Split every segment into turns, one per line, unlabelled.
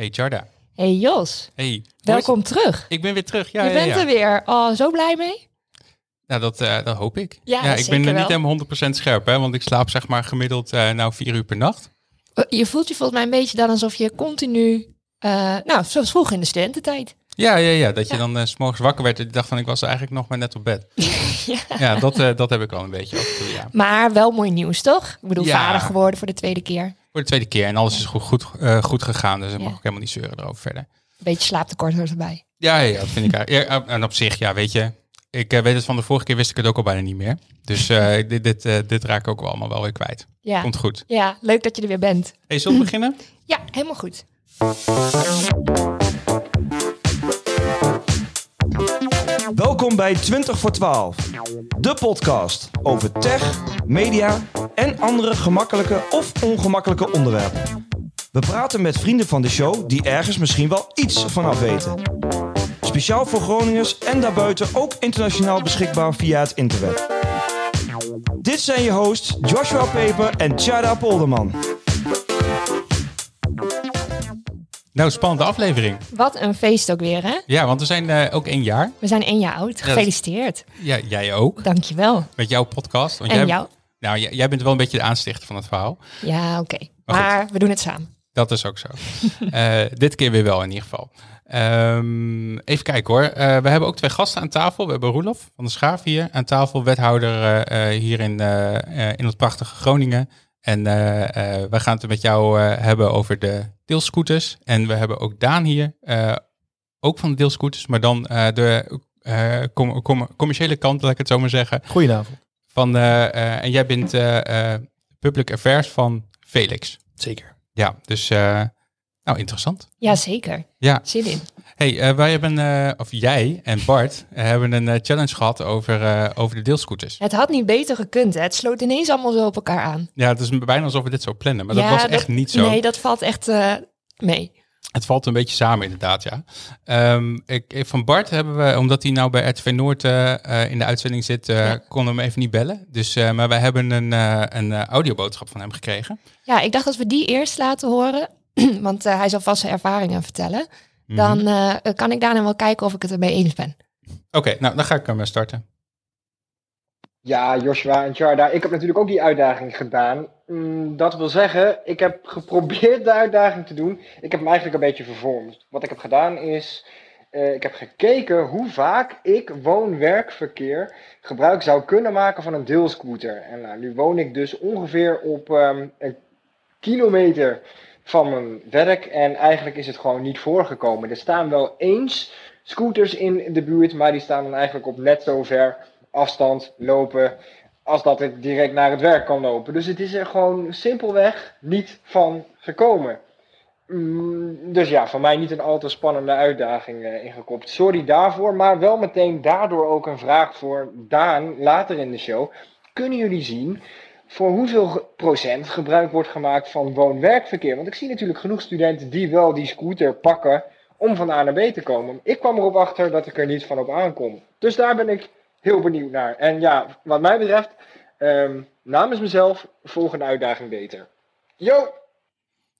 Hey Jarda.
Hey Jos,
Hey.
welkom terug.
Ik ben weer terug. Ja,
je
ja,
bent
ja.
er weer. Oh, zo blij mee?
Nou, dat, eh, dat hoop ik.
Ja,
ik ben er niet helemaal 100% scherp, hè, want ik slaap zeg maar gemiddeld eh, nou vier uur per nacht.
Eh, Je voelt je volgens mij een beetje dan alsof je continu, nou, zoals vroeger in de studententijd.
Ja, ja, ja. Dat je
Ja.
dan eh, s s'morgens wakker werd en je dacht van ik was eigenlijk nog maar net op bed.
ja.
Ja, dat, dat heb ik wel een beetje ja.
Maar wel mooi nieuws, toch? Ik bedoel,
Ja.
vader geworden voor de tweede keer.
Voor de tweede keer en alles is goed, goed, eh, goed gegaan, dus ik
Ja.
mag ook helemaal niet zeuren erover verder.
Beetje slaaptekort hoort erbij.
Ja, ja, dat vind ik. Ja, en op zich, ja, weet je. Ik eh, weet het van de vorige keer wist ik het ook al bijna niet meer. Dus eh, dit, dit, eh, dit raak ik ook wel allemaal wel weer kwijt.
Ja.
Komt goed.
ja, leuk dat je er weer bent.
Hey, zullen we beginnen?
Ja, helemaal goed.
Welkom bij 20 voor 12, de podcast over tech, media en andere gemakkelijke of ongemakkelijke onderwerpen. We praten met vrienden van de show die ergens misschien wel iets vanaf weten. Speciaal voor Groningers en daarbuiten ook internationaal beschikbaar via het internet. Dit zijn je hosts Joshua Peper en Tjada Polderman.
Nou, spannende aflevering.
Wat een feest ook weer, hè?
Ja, want we zijn eh, ook één jaar.
We zijn één jaar oud. Gefeliciteerd.
Ja, jij ook.
Dankjewel.
Met jouw podcast. Want
En
jij,
jou?
Nou, jij, jij bent wel een beetje de aanstichter van het verhaal.
Ja, oké.
Maar
we doen het samen.
Dat is ook zo. Eh, dit keer weer wel in ieder geval. Ehm, even kijken hoor. Eh, we hebben ook twee gasten aan tafel. We hebben Roelof van der Schaaf hier aan tafel. Wethouder hier in, in het prachtige Groningen. En eh, eh, we gaan het met jou eh, hebben over de deelscooters. En we hebben ook Daan hier. ook van de deelscooters. Maar dan de com- com- commerciële kant, laat ik het zo maar zeggen.
Goedenavond.
Van, en jij bent public affairs van Felix.
Zeker.
Ja, dus eh, nou interessant.
Jazeker.
Ja,
Zin in.
hey, eh, wij hebben, eh, of jij en Bart eh, hebben een challenge gehad over, over de deelscooters.
Het had niet beter gekund. Hè? Het sloot ineens allemaal zo op elkaar aan.
Ja, het is bijna alsof we dit zo plannen, maar
Ja,
dat was echt niet zo.
Nee, dat valt echt mee.
Het valt een beetje samen inderdaad, ja. Ehm, ik, van Bart hebben we, omdat hij nou bij RTV Noord eh, in de uitzending zit,
Ja.
konden we hem even niet bellen. Dus, maar wij hebben een, een audioboodschap van hem gekregen.
Ja, ik dacht dat we die eerst laten horen. Want eh, hij zal vast zijn ervaringen vertellen.
Mhm.
Dan eh, kan ik daarna wel kijken of ik het ermee eens ben.
Oké, nou dan ga ik hem eh, starten.
Ja, Joshua en Jarda, ik heb natuurlijk ook die uitdaging gedaan. Mm, dat wil zeggen, ik heb geprobeerd de uitdaging te doen. Ik heb hem eigenlijk een beetje vervormd. Wat ik heb gedaan is, eh, ik heb gekeken hoe vaak ik woon-werkverkeer gebruik zou kunnen maken van een deelscooter. En nou, nu woon ik dus ongeveer op ehm, een kilometer van mijn werk en eigenlijk is het gewoon niet voorgekomen. Er staan wel eens scooters in de buurt, maar die staan dan eigenlijk op net zo ver afstand lopen als dat ik direct naar het werk kan lopen. Dus het is er gewoon simpelweg niet van gekomen. Mm, dus ja, voor mij niet een al te spannende uitdaging eh, ingekopt. Sorry daarvoor, maar wel meteen daardoor ook een vraag voor Daan later in de show. Kunnen jullie zien voor hoeveel procent gebruik wordt gemaakt van woon-werkverkeer? Want ik zie natuurlijk genoeg studenten die wel die scooter pakken om van A naar B te komen. Ik kwam erop achter dat ik er niet van op aankom. Dus daar ben ik heel benieuwd naar. En ja, wat mij betreft, ehm, namens mezelf, volgende uitdaging beter. Yo!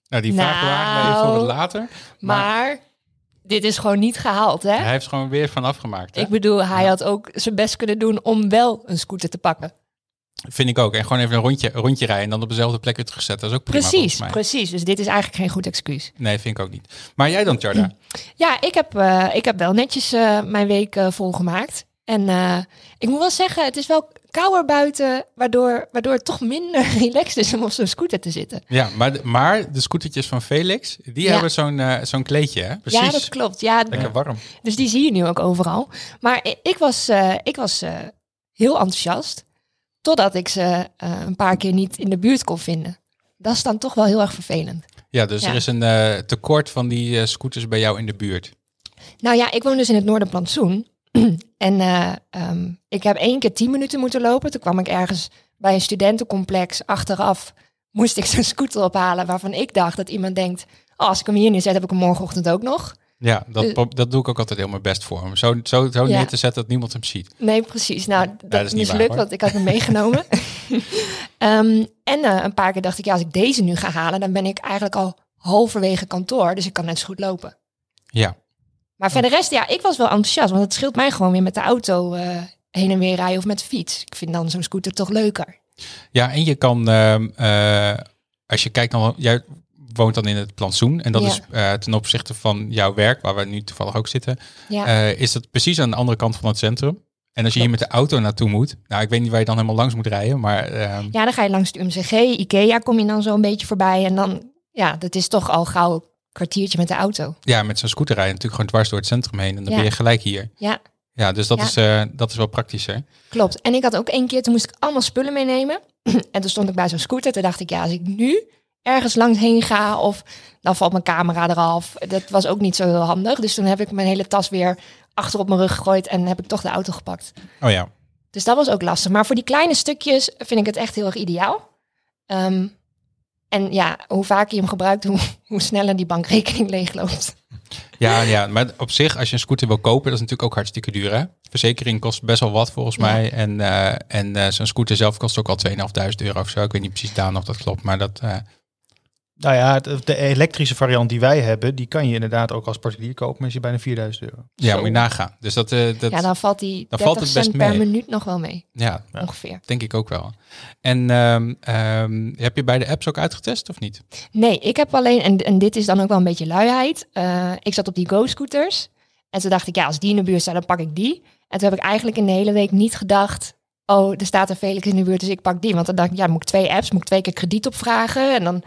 Nou, die vraag bewaren we even voor het
Nou,
later.
Maar, dit is gewoon niet gehaald, hè?
Hij heeft gewoon weer van afgemaakt. hè?
Ik bedoel, hij had ook zijn best kunnen doen om wel een scooter te pakken.
Vind ik ook. En gewoon even een rondje, een rondje rijden en dan op dezelfde plek weer terugzetten. Dat is ook prima
Precies, precies. Dus dit is eigenlijk geen goed excuus.
Nee, vind ik ook niet. Maar jij dan, Jarda?
Ja, ik heb, eh, ik heb wel netjes eh, mijn week eh, volgemaakt. En ik moet wel zeggen, het is wel kouder buiten, waardoor, waardoor het toch minder relaxed is om op zo'n scooter te zitten.
Ja, maar de, maar de scootertjes van Felix, die
Ja.
hebben zo'n zo'n kleedje, hè? Precies.
Ja, dat klopt. Ja,
Lekker warm.
dus die zie je nu ook overal. Maar ik was, ik was heel enthousiast, totdat ik ze eh, een paar keer niet in de buurt kon vinden. Dat is dan toch wel heel erg vervelend.
Ja, dus
Ja.
er is een eh, tekort van die eh, scooters bij jou in de buurt.
Nou ja, ik woon dus in het Noorderplantsoen. en eh, ehm, ik heb één keer tien minuten moeten lopen. Toen kwam ik ergens bij een studentencomplex achteraf. Moest ik zo'n scooter ophalen waarvan ik dacht dat iemand denkt... Oh, als ik hem hier neerzet, heb ik hem morgenochtend ook nog.
Ja, dat, pro- dat doe ik ook altijd heel mijn best voor hem. Zo, zo, zo
Ja.
neer te zetten dat niemand hem ziet.
Nee, precies. Nou, dat,
is
mislukt, want ik had hem meegenomen. Ehm, en eh, een paar keer dacht ik, ja, als ik deze nu ga halen, dan ben ik eigenlijk al halverwege kantoor, dus ik kan net zo goed lopen.
Ja.
Maar verder rest, ja, ik was wel enthousiast, want het scheelt mij gewoon weer met de auto eh, heen en weer rijden of met de fiets. Ik vind dan zo'n scooter toch leuker.
Ja, en je kan, ehm, eh, als je kijkt dan, jij woont dan in het plantsoen. En dat
Ja.
is eh, ten opzichte van jouw werk, waar we nu toevallig ook zitten,
Ja,
eh, is dat precies aan de andere kant van het centrum. En als je hier met de auto naartoe moet, nou, ik weet niet waar je dan helemaal langs moet rijden, maar ehm,
ja dan ga je langs de UMCG, Ikea kom je dan zo een beetje voorbij. En dan, ja, dat is toch al gauw een kwartiertje met de auto.
ja, met zo'n scooter rijden natuurlijk gewoon dwars door het centrum heen en dan
Ja.
ben je gelijk hier.
Ja,
Ja, dus dat,
Ja.
Is, eh, dat is wel praktischer.
klopt. En ik had ook één keer, toen moest ik allemaal spullen meenemen. en toen stond ik bij zo'n scooter. Toen dacht ik, ja, als ik nu ergens langs heen ga of dan valt mijn camera eraf. Dat was ook niet zo heel handig. Dus toen heb ik mijn hele tas weer achter op mijn rug gegooid en heb ik toch de auto gepakt.
Oh ja.
Dus dat was ook lastig. Maar voor die kleine stukjes vind ik het echt heel erg ideaal. Ehm, en ja, hoe vaker je hem gebruikt, hoe, hoe sneller die bankrekening leegloopt.
Ja, ja, maar op zich, als je een scooter wil kopen, dat is natuurlijk ook hartstikke duur. Hè? Verzekering kost best wel wat volgens
Ja.
mij. En, eh, en eh, zo'n scooter zelf kost ook al 2.500 euro of zo. Ik weet niet precies Daan of dat klopt, maar dat... eh,
Nou ja, de elektrische variant die wij hebben, die kan je inderdaad ook als particulier kopen, maar is je bijna 4000 euro.
ja,
Zo.
moet je nagaan. Dus dat, eh, dat
Ja, dan valt die
dan
30
valt het best
cent per
mee.
minuut nog wel mee,
ja,
Ja.
ongeveer.
denk ik ook wel. En ehm, ehm, heb je bij de apps ook uitgetest of niet?
Nee, ik heb alleen, en, en dit is dan ook wel een beetje luiheid. eh, ik zat op die Go-scooters. En toen dacht ik, ja, als die in de buurt staat, dan pak ik die. En toen heb ik eigenlijk in de hele week niet gedacht... oh, er staat een Felix in de buurt, dus ik pak die. Want dan dacht ik, ja, dan moet ik twee apps, moet ik twee keer krediet opvragen. En dan,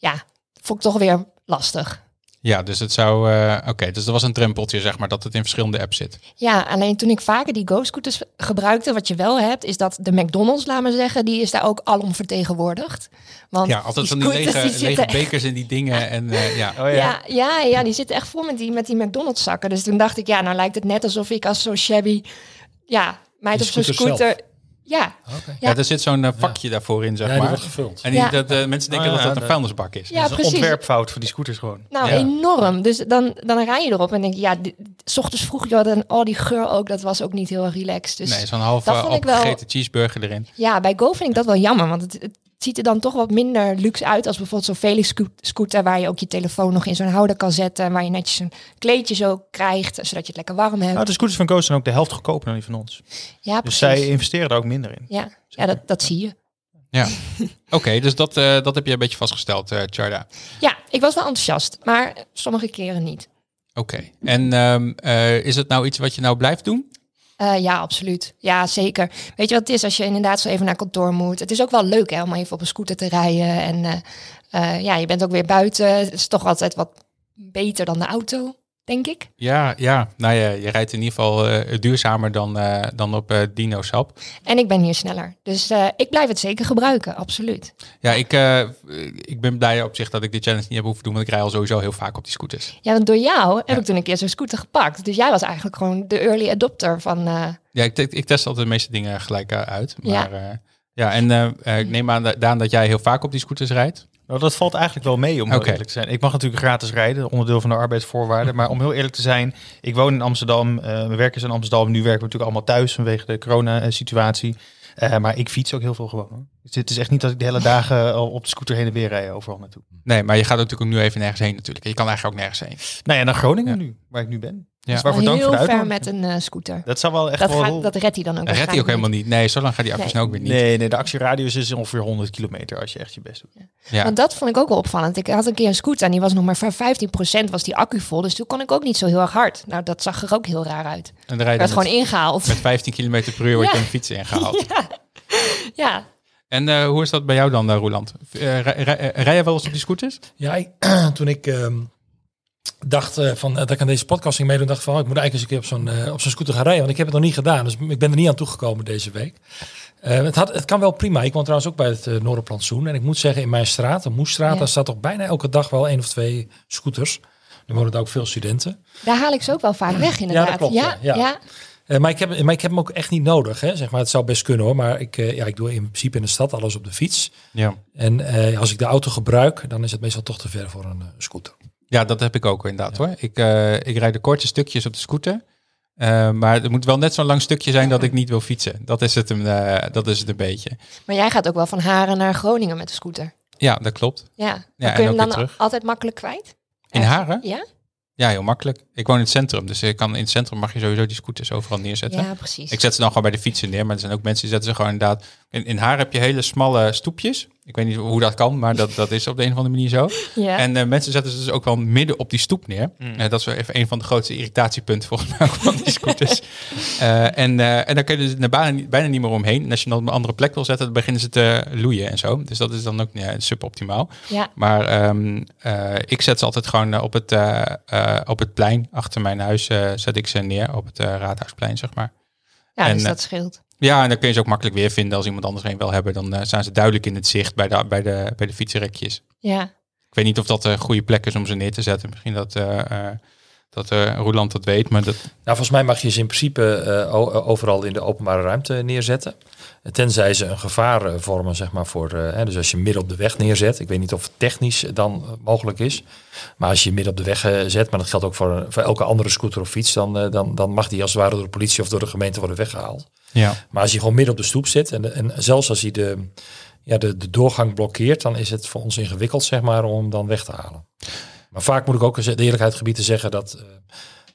ja, vond ik toch weer lastig.
Ja, dus het zou... eh, Oké, dus er was een drempeltje, zeg maar, dat het in verschillende apps zit.
Ja, alleen toen ik vaker die Go-scooters gebruikte, wat je wel hebt, is dat de McDonald's, laat maar zeggen, die is daar ook alom vertegenwoordigd. Want
Ja, altijd van die lege,
die
lege bekers en die dingen. En eh, ja,
Oh
Ja, ja, ja, die zitten echt vol met die, met die McDonald's zakken. Dus toen dacht ik, ja, nou lijkt het net alsof ik als zo'n shabby, ja, meid op zo'n
scooter
scooter. Ja,
ja. er zit zo'n eh, vakje daarvoor in, zeg
Ja, die
maar.
wordt gevuld.
En die,
Ja.
dat, eh, mensen denken
Oh,
dat
ja,
dat een vuilnisbak is.
ja
dat is een
precies.
ontwerpfout voor die scooters gewoon.
Nou,
Ja.
enorm. Dus dan, dan rij je erop en denk je, ja, s ochtends vroeg joh, dan, oh, die geur ook, dat was ook niet heel relaxed. Dus
nee, zo'n halve
dat vond ik wel-
opgegeten cheeseburger erin.
ja, bij Go vind ik dat wel jammer, want het, het ziet er dan toch wat minder luxe uit als bijvoorbeeld zo'n Felix sco- scooter waar je ook je telefoon nog in zo'n houder kan zetten en waar je netjes een kleedje zo krijgt, zodat je het lekker warm hebt.
Nou, de scooters van Go zijn ook de helft goedkoper dan die van ons.
ja,
Dus
precies.
zij investeren er ook minder in.
Ja, ja dat, dat zie je.
Ja. Oké, dus dat, eh, dat heb je een beetje vastgesteld, eh Charda.
Ja, ik was wel enthousiast, maar sommige keren niet.
Oké. En ehm, eh, is het nou iets wat je nou blijft doen?
Eh, ja, absoluut. Ja, zeker. Weet je wat het is als je inderdaad zo even naar kantoor moet? Het is ook wel leuk hè, om even op een scooter te rijden. En eh, eh, ja, je bent ook weer buiten. Het is toch altijd wat beter dan de auto, denk ik.
Ja, ja. Nou ja, je rijdt in ieder geval eh, duurzamer dan, eh, dan op eh Dino Sap.
En ik ben hier sneller. Dus ik blijf het zeker gebruiken, absoluut.
Ja, ik, ik ben blij op zich dat ik dit challenge niet heb hoeven doen, want ik rij al sowieso heel vaak op die scooters.
Ja, want door jou heb
Ja.
ik toen een keer zo'n scooter gepakt. Dus jij was eigenlijk gewoon de early adopter van...
Ja, ik, ik test altijd de meeste dingen gelijk uit. Maar ja, ja en ik neem aan, Daan, dat jij heel vaak op die scooters rijdt.
Nou, dat valt eigenlijk wel mee, om heel eerlijk te zijn. Ik mag natuurlijk gratis rijden, onderdeel van de arbeidsvoorwaarden. Maar om heel eerlijk te zijn, ik woon in Amsterdam, eh mijn werk is in Amsterdam. Nu werken we natuurlijk allemaal thuis vanwege de corona-situatie. Eh, maar ik fiets ook heel veel gewoon. hoor. Dus het is echt niet dat ik de hele dagen al op de scooter heen en weer rij overal naartoe.
Nee, maar je gaat natuurlijk ook nu even nergens heen natuurlijk. Je kan eigenlijk ook nergens heen.
Nou ja, naar Groningen
Ja.
nu, waar ik nu ben.
Ja.
Dus waarvoor dank voor de
ver met een eh, scooter.
Dat zou wel echt
Dat,
wel...
gaat, dat redt hij dan ook
Dat redt hij ook helemaal niet. Nee, zo lang gaat die accu's
Nee.
nou ook weer niet.
Nee, nee, de actieradius is ongeveer 100 kilometer als je echt je best doet.
Ja.
Want dat vond ik ook wel opvallend. Ik had een keer een scooter en die was nog maar voor 15% was die accu vol. Dus toen kon ik ook niet zo heel erg hard. Nou, dat zag er ook heel raar uit.
En dan
werd gewoon ingehaald.
met, met 15 km per uur wordt je een fiets ingehaald.
ja. ja.
En eh, hoe is dat bij jou dan, uh, Roland? Eh, rij, rij- rij je wel eens op die scooters?
Ja, ik- toen ik ehm, dacht eh, van, eh, dat ik aan deze podcast ging meedoen, dacht ik van, oh, ik moet eigenlijk eens een keer op zo'n eh, op zo'n scooter gaan rijden. Want ik heb het nog niet gedaan, dus ik ben er niet aan toegekomen deze week. Eh, het, had, het kan wel prima. Ik woon trouwens ook bij het uh, Noorderplantsoen. En ik moet zeggen, in mijn straat, de Moesstraat,
Ja.
daar staat toch bijna elke dag wel één of twee scooters. Er wonen daar ook veel studenten.
Daar haal ik ze ook wel vaak weg inderdaad.
dat klopt,
Ja,
ja.
ja.
Eh, maar, ik heb, maar ik heb hem ook echt niet nodig. Hè? Zeg maar, het zou best kunnen hoor. Maar ik, eh, ja, ik doe in principe in de stad alles op de fiets.
Ja.
En eh, als ik de auto gebruik, dan is het meestal toch te ver voor een scooter.
Ja, dat heb ik ook inderdaad hoor. Ik, eh, ik rijd de korte stukjes op de scooter. Eh, maar het moet wel net zo'n lang stukje zijn dat ik niet wil fietsen. Dat is het een, eh, dat is het een beetje.
Maar jij gaat ook wel van Haren naar Groningen met de scooter.
Ja, dat klopt.
Ja.
Ja,
Maar kun je hem dan
terug.
altijd makkelijk kwijt?
In? Haren?
Ja?
Ja, heel makkelijk. Ik woon in het centrum, dus ik kan in het centrum mag je sowieso die scooters overal neerzetten.
Ja, precies.
Ik zet ze dan gewoon bij de fietsen neer, maar er zijn ook mensen die zetten ze gewoon inderdaad... In, in haar heb je hele smalle stoepjes. Ik weet niet hoe dat kan, maar dat, dat is op de een of andere manier zo.
ja.
En eh, mensen zetten ze dus ook wel midden op die stoep neer. Eh, dat is wel even een van de grootste irritatiepunten volgens mij van die scooters. Eh, en, eh, en dan kun je dus er bijna, niet- bijna niet meer omheen. En als je dan op een andere plek wil zetten, dan beginnen ze te loeien en zo. Dus dat is dan ook ja, suboptimaal.
ja.
Maar ehm, eh, ik zet ze altijd gewoon op het, eh, eh, op het plein achter mijn huis. eh, zet ik ze neer op het raadhuisplein, zeg maar.
ja
en,
dus dat scheelt.
Ja, en dan kun je ze ook makkelijk weer vinden als iemand anders een wil hebben. Dan eh, staan ze duidelijk in het zicht bij de, bij de, bij de fietsenrekjes.
Ja.
Ik weet niet of dat een goede plek is om ze neer te zetten. Misschien dat, eh eh, dat eh, Roeland dat weet, maar dat...
Nou, volgens mij mag je ze in principe eh, o- overal in de openbare ruimte neerzetten. Tenzij ze een gevaar eh, vormen, zeg maar, voor... eh, hè, dus als je midden op de weg neerzet. Ik weet niet of het technisch dan eh, mogelijk is. Maar als je midden op de weg eh, zet, maar dat geldt ook voor, voor elke andere scooter of fiets... Dan, eh, dan, dan mag die als het ware door de politie of door de gemeente worden weggehaald.
Ja.
Maar als je gewoon midden op de stoep zit en, en zelfs als hij de, ja, de, de doorgang blokkeert, dan is het voor ons ingewikkeld zeg maar, om hem dan weg te halen. Maar vaak moet ik ook de eerlijkheid gebieden zeggen dat, eh,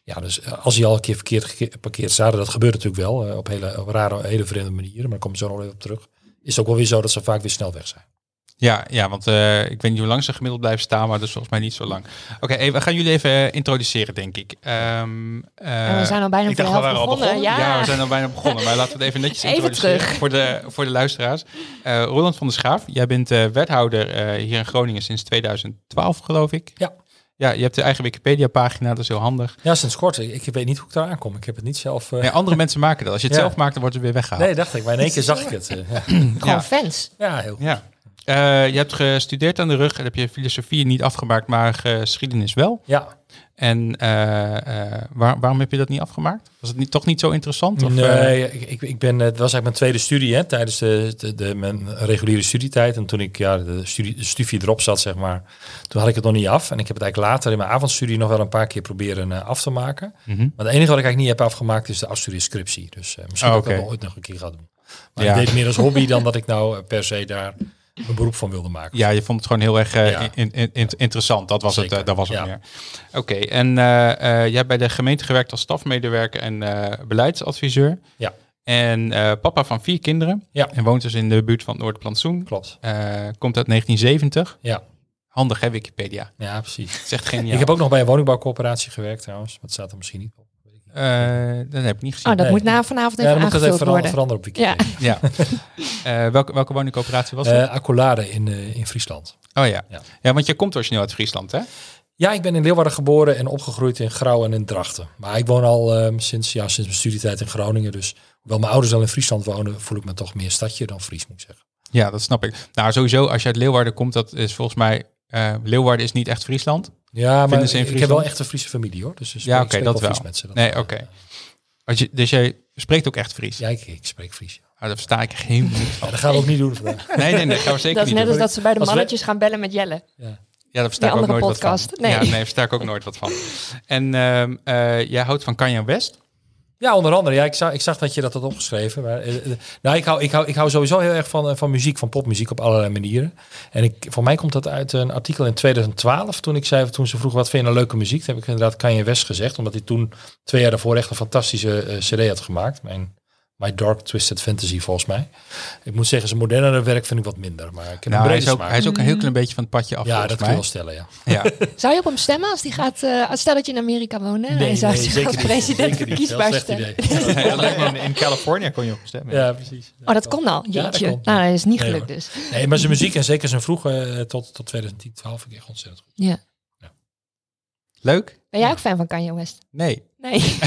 ja, dus eh, als hij al een keer verkeerd geparkeerd staat, en dat gebeurt natuurlijk wel eh, op hele op rare, hele vreemde manieren, maar daar kom ik zo nog even op terug. Is het ook wel weer zo dat ze vaak weer snel weg zijn.
Ja, ja, want eh, ik weet niet hoe lang ze gemiddeld blijven staan, maar dat is volgens mij niet zo lang. Oké, hey, we gaan jullie even introduceren, denk ik. Ehm, eh,
en we zijn al bijna
ik dacht, we waren al
begonnen.
begonnen.
Ja.
Ja, we zijn al bijna begonnen, maar laten we het even netjes
Even
introduceren
terug.
Voor, de, voor de luisteraars. Eh, Roland van der Schaaf, jij bent eh, wethouder eh, hier in Groningen sinds 2012, geloof ik.
Ja.
Ja, je hebt de eigen Wikipedia-pagina, dat is heel handig.
Ja, sinds kort. Ik, ik weet niet hoe ik daar aankom. Ik heb het niet zelf... eh,
Nee, andere mensen maken dat. Als je het
Ja.
zelf maakt, dan wordt het weer weggehaald.
nee, dacht ik. Maar in één keer zag ik het. eh, ja.
Gewoon
Ja.
fans.
ja, heel goed.
Ja. Eh, je hebt gestudeerd aan de rug en heb je filosofie niet afgemaakt, maar geschiedenis wel.
Ja,
En eh, eh, waar- waarom heb je dat niet afgemaakt? Was het niet, toch niet zo interessant? Of, eh,
nee, ik, ik, ik ben, het was eigenlijk mijn tweede studie hè, tijdens de, de, de, mijn reguliere studietijd. En toen ik ja, de, studie, de studie erop zat, zeg maar, toen had ik het nog niet af. En ik heb het eigenlijk later in mijn avondstudie nog wel een paar keer proberen eh, af te maken.
mhm.
Maar het enige wat ik eigenlijk niet heb afgemaakt is de afstudiescriptie. Dus eh, misschien
Oh,
dat ik dat ooit nog een keer ga doen. Maar
Ja.
ik deed meer als hobby dan dat ik nou eh, per se daar een beroep van wilde maken.
Ja, je vond het gewoon heel erg eh,
Ja.
in, in- in- interessant. Dat was het, eh, dat was het
ja.
meer. Oké, en eh, jij hebt bij de gemeente gewerkt als stafmedewerker en beleidsadviseur.
Ja.
En papa van vier kinderen.
Ja.
En woont dus in de buurt van Noordplantsoen.
Klopt.
Komt uit 1970.
Ja.
Handig hè, Wikipedia.
Ja, precies.
Het is echt geniaal.
Ik heb ook nog bij een woningbouwcoöperatie gewerkt trouwens. Het staat er misschien niet op.
dat heb ik niet gezien.
Oh, dat
Nee.
moet na vanavond
Ja,
even
dan moet dat even
aangevuld
veranderen,
worden.
veranderen op Wikipedia.
Ja. Eh, welke, welke woningcoöperatie was dat?
Eh Accolade in, eh, in Friesland.
oh ja.
ja.
ja. want je komt origineel uit Friesland hè?
Ja, ik ben in Leeuwarden geboren en opgegroeid in Grauw en in Drachten. Maar ik woon al ehm, sinds, ja, sinds mijn studietijd in Groningen. Dus hoewel mijn ouders al in Friesland wonen, voel ik me toch meer stadje dan Fries, moet ik zeggen.
Ja, dat snap ik. Nou, sowieso, als je uit Leeuwarden komt, dat is volgens mij... eh, Leeuwarden is niet echt Friesland.
Ja, maar
Vinden ze in
ik heb wel echt een Friese familie hoor. Dus, dus
Ja,
ik
oké, dat
Fries
wel.
met ze. Dat
Nee, oké. Als je, dus jij spreekt ook echt Fries?
Ja, ik, ik spreek Fries. Ja.
Ah, daar versta ik helemaal niet van.
Ja, dat gaan we ook niet doen vandaag.
Nee, nee, nee, gaan we zeker
Dat is
niet
net als
doen.
dat ze bij de
Als we-
mannetjes gaan bellen met Jelle.
Ja.
Ja, daar versta ik ook nooit wat van.
Nee.
Ja, nee, daar versta ik ook nooit wat van. En ehm, eh, jij houdt van Kanye West?
Ja, onder andere. Ja, ik, zag, ik zag dat je dat had opgeschreven. Maar, eh, eh, nou, ik hou, ik, hou, ik hou sowieso heel erg van, eh, van muziek, van popmuziek op allerlei manieren. En ik, voor mij komt dat uit een artikel in 2012. Toen, ik zei, toen ze vroegen wat vind je nou leuke muziek. Toen heb ik inderdaad Kanye West gezegd. Omdat hij toen twee jaar daarvoor echt een fantastische cd had gemaakt. Mijn My Dark Twisted Fantasy volgens mij. Ik moet zeggen, zijn modernere werk vind ik wat minder. Maar ik heb
Nou,
een
hij
brede
is, ook,
smaak.
hij is ook een heel klein beetje van het padje af,
ja,
volgens
dat kun je
mij.
wel stellen, ja.
Ja.
Zou je op hem stemmen als die gaat, eh, stel dat je in Amerika woont en hij zou zich als president verkiesbaar
me in, in California kon je op stemmen.
Ja, precies.
Oh, dat kon al.
Ja, dat
Jeetje.
kon.
nou, dat is niet
Nee,
gelukt dus.
Nee, maar zijn muziek en zeker zijn vroege eh, tot, tot 2010, 12 vind ik echt ontzettend goed.
Ja.
Leuk?
Ben jij ook fan van Kanye West?
Nee.
Nee.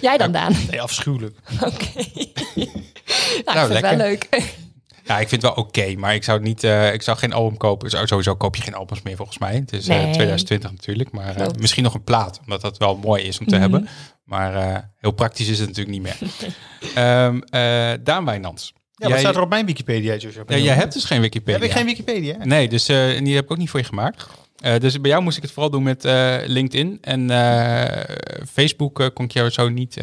jij dan, Daan?
Nee, afschuwelijk.
Oké. nou, ik
Nou,
vind het wel
lekker.
leuk.
Ja, ik vind het wel oké, maar ik zou niet, eh, ik zou geen album kopen. Sowieso koop je geen albums meer volgens mij. Het is eh,
Nee.
2020 natuurlijk, maar eh, misschien nog een plaat, omdat dat wel mooi is om te
Mhm.
hebben. Maar eh, heel praktisch is het natuurlijk niet meer. Ehm eh Daan Wijnands.
Ja, wat
Jij-
staat er op mijn Wikipedia? Joshua?
Ja, jij hebt dus geen Wikipedia.
Heb ik geen Wikipedia?
Nee, dus eh, en die heb ik ook niet voor je gemaakt. Eh, dus bij jou moest ik het vooral doen met eh, LinkedIn. En eh, Facebook kon ik jou zo niet,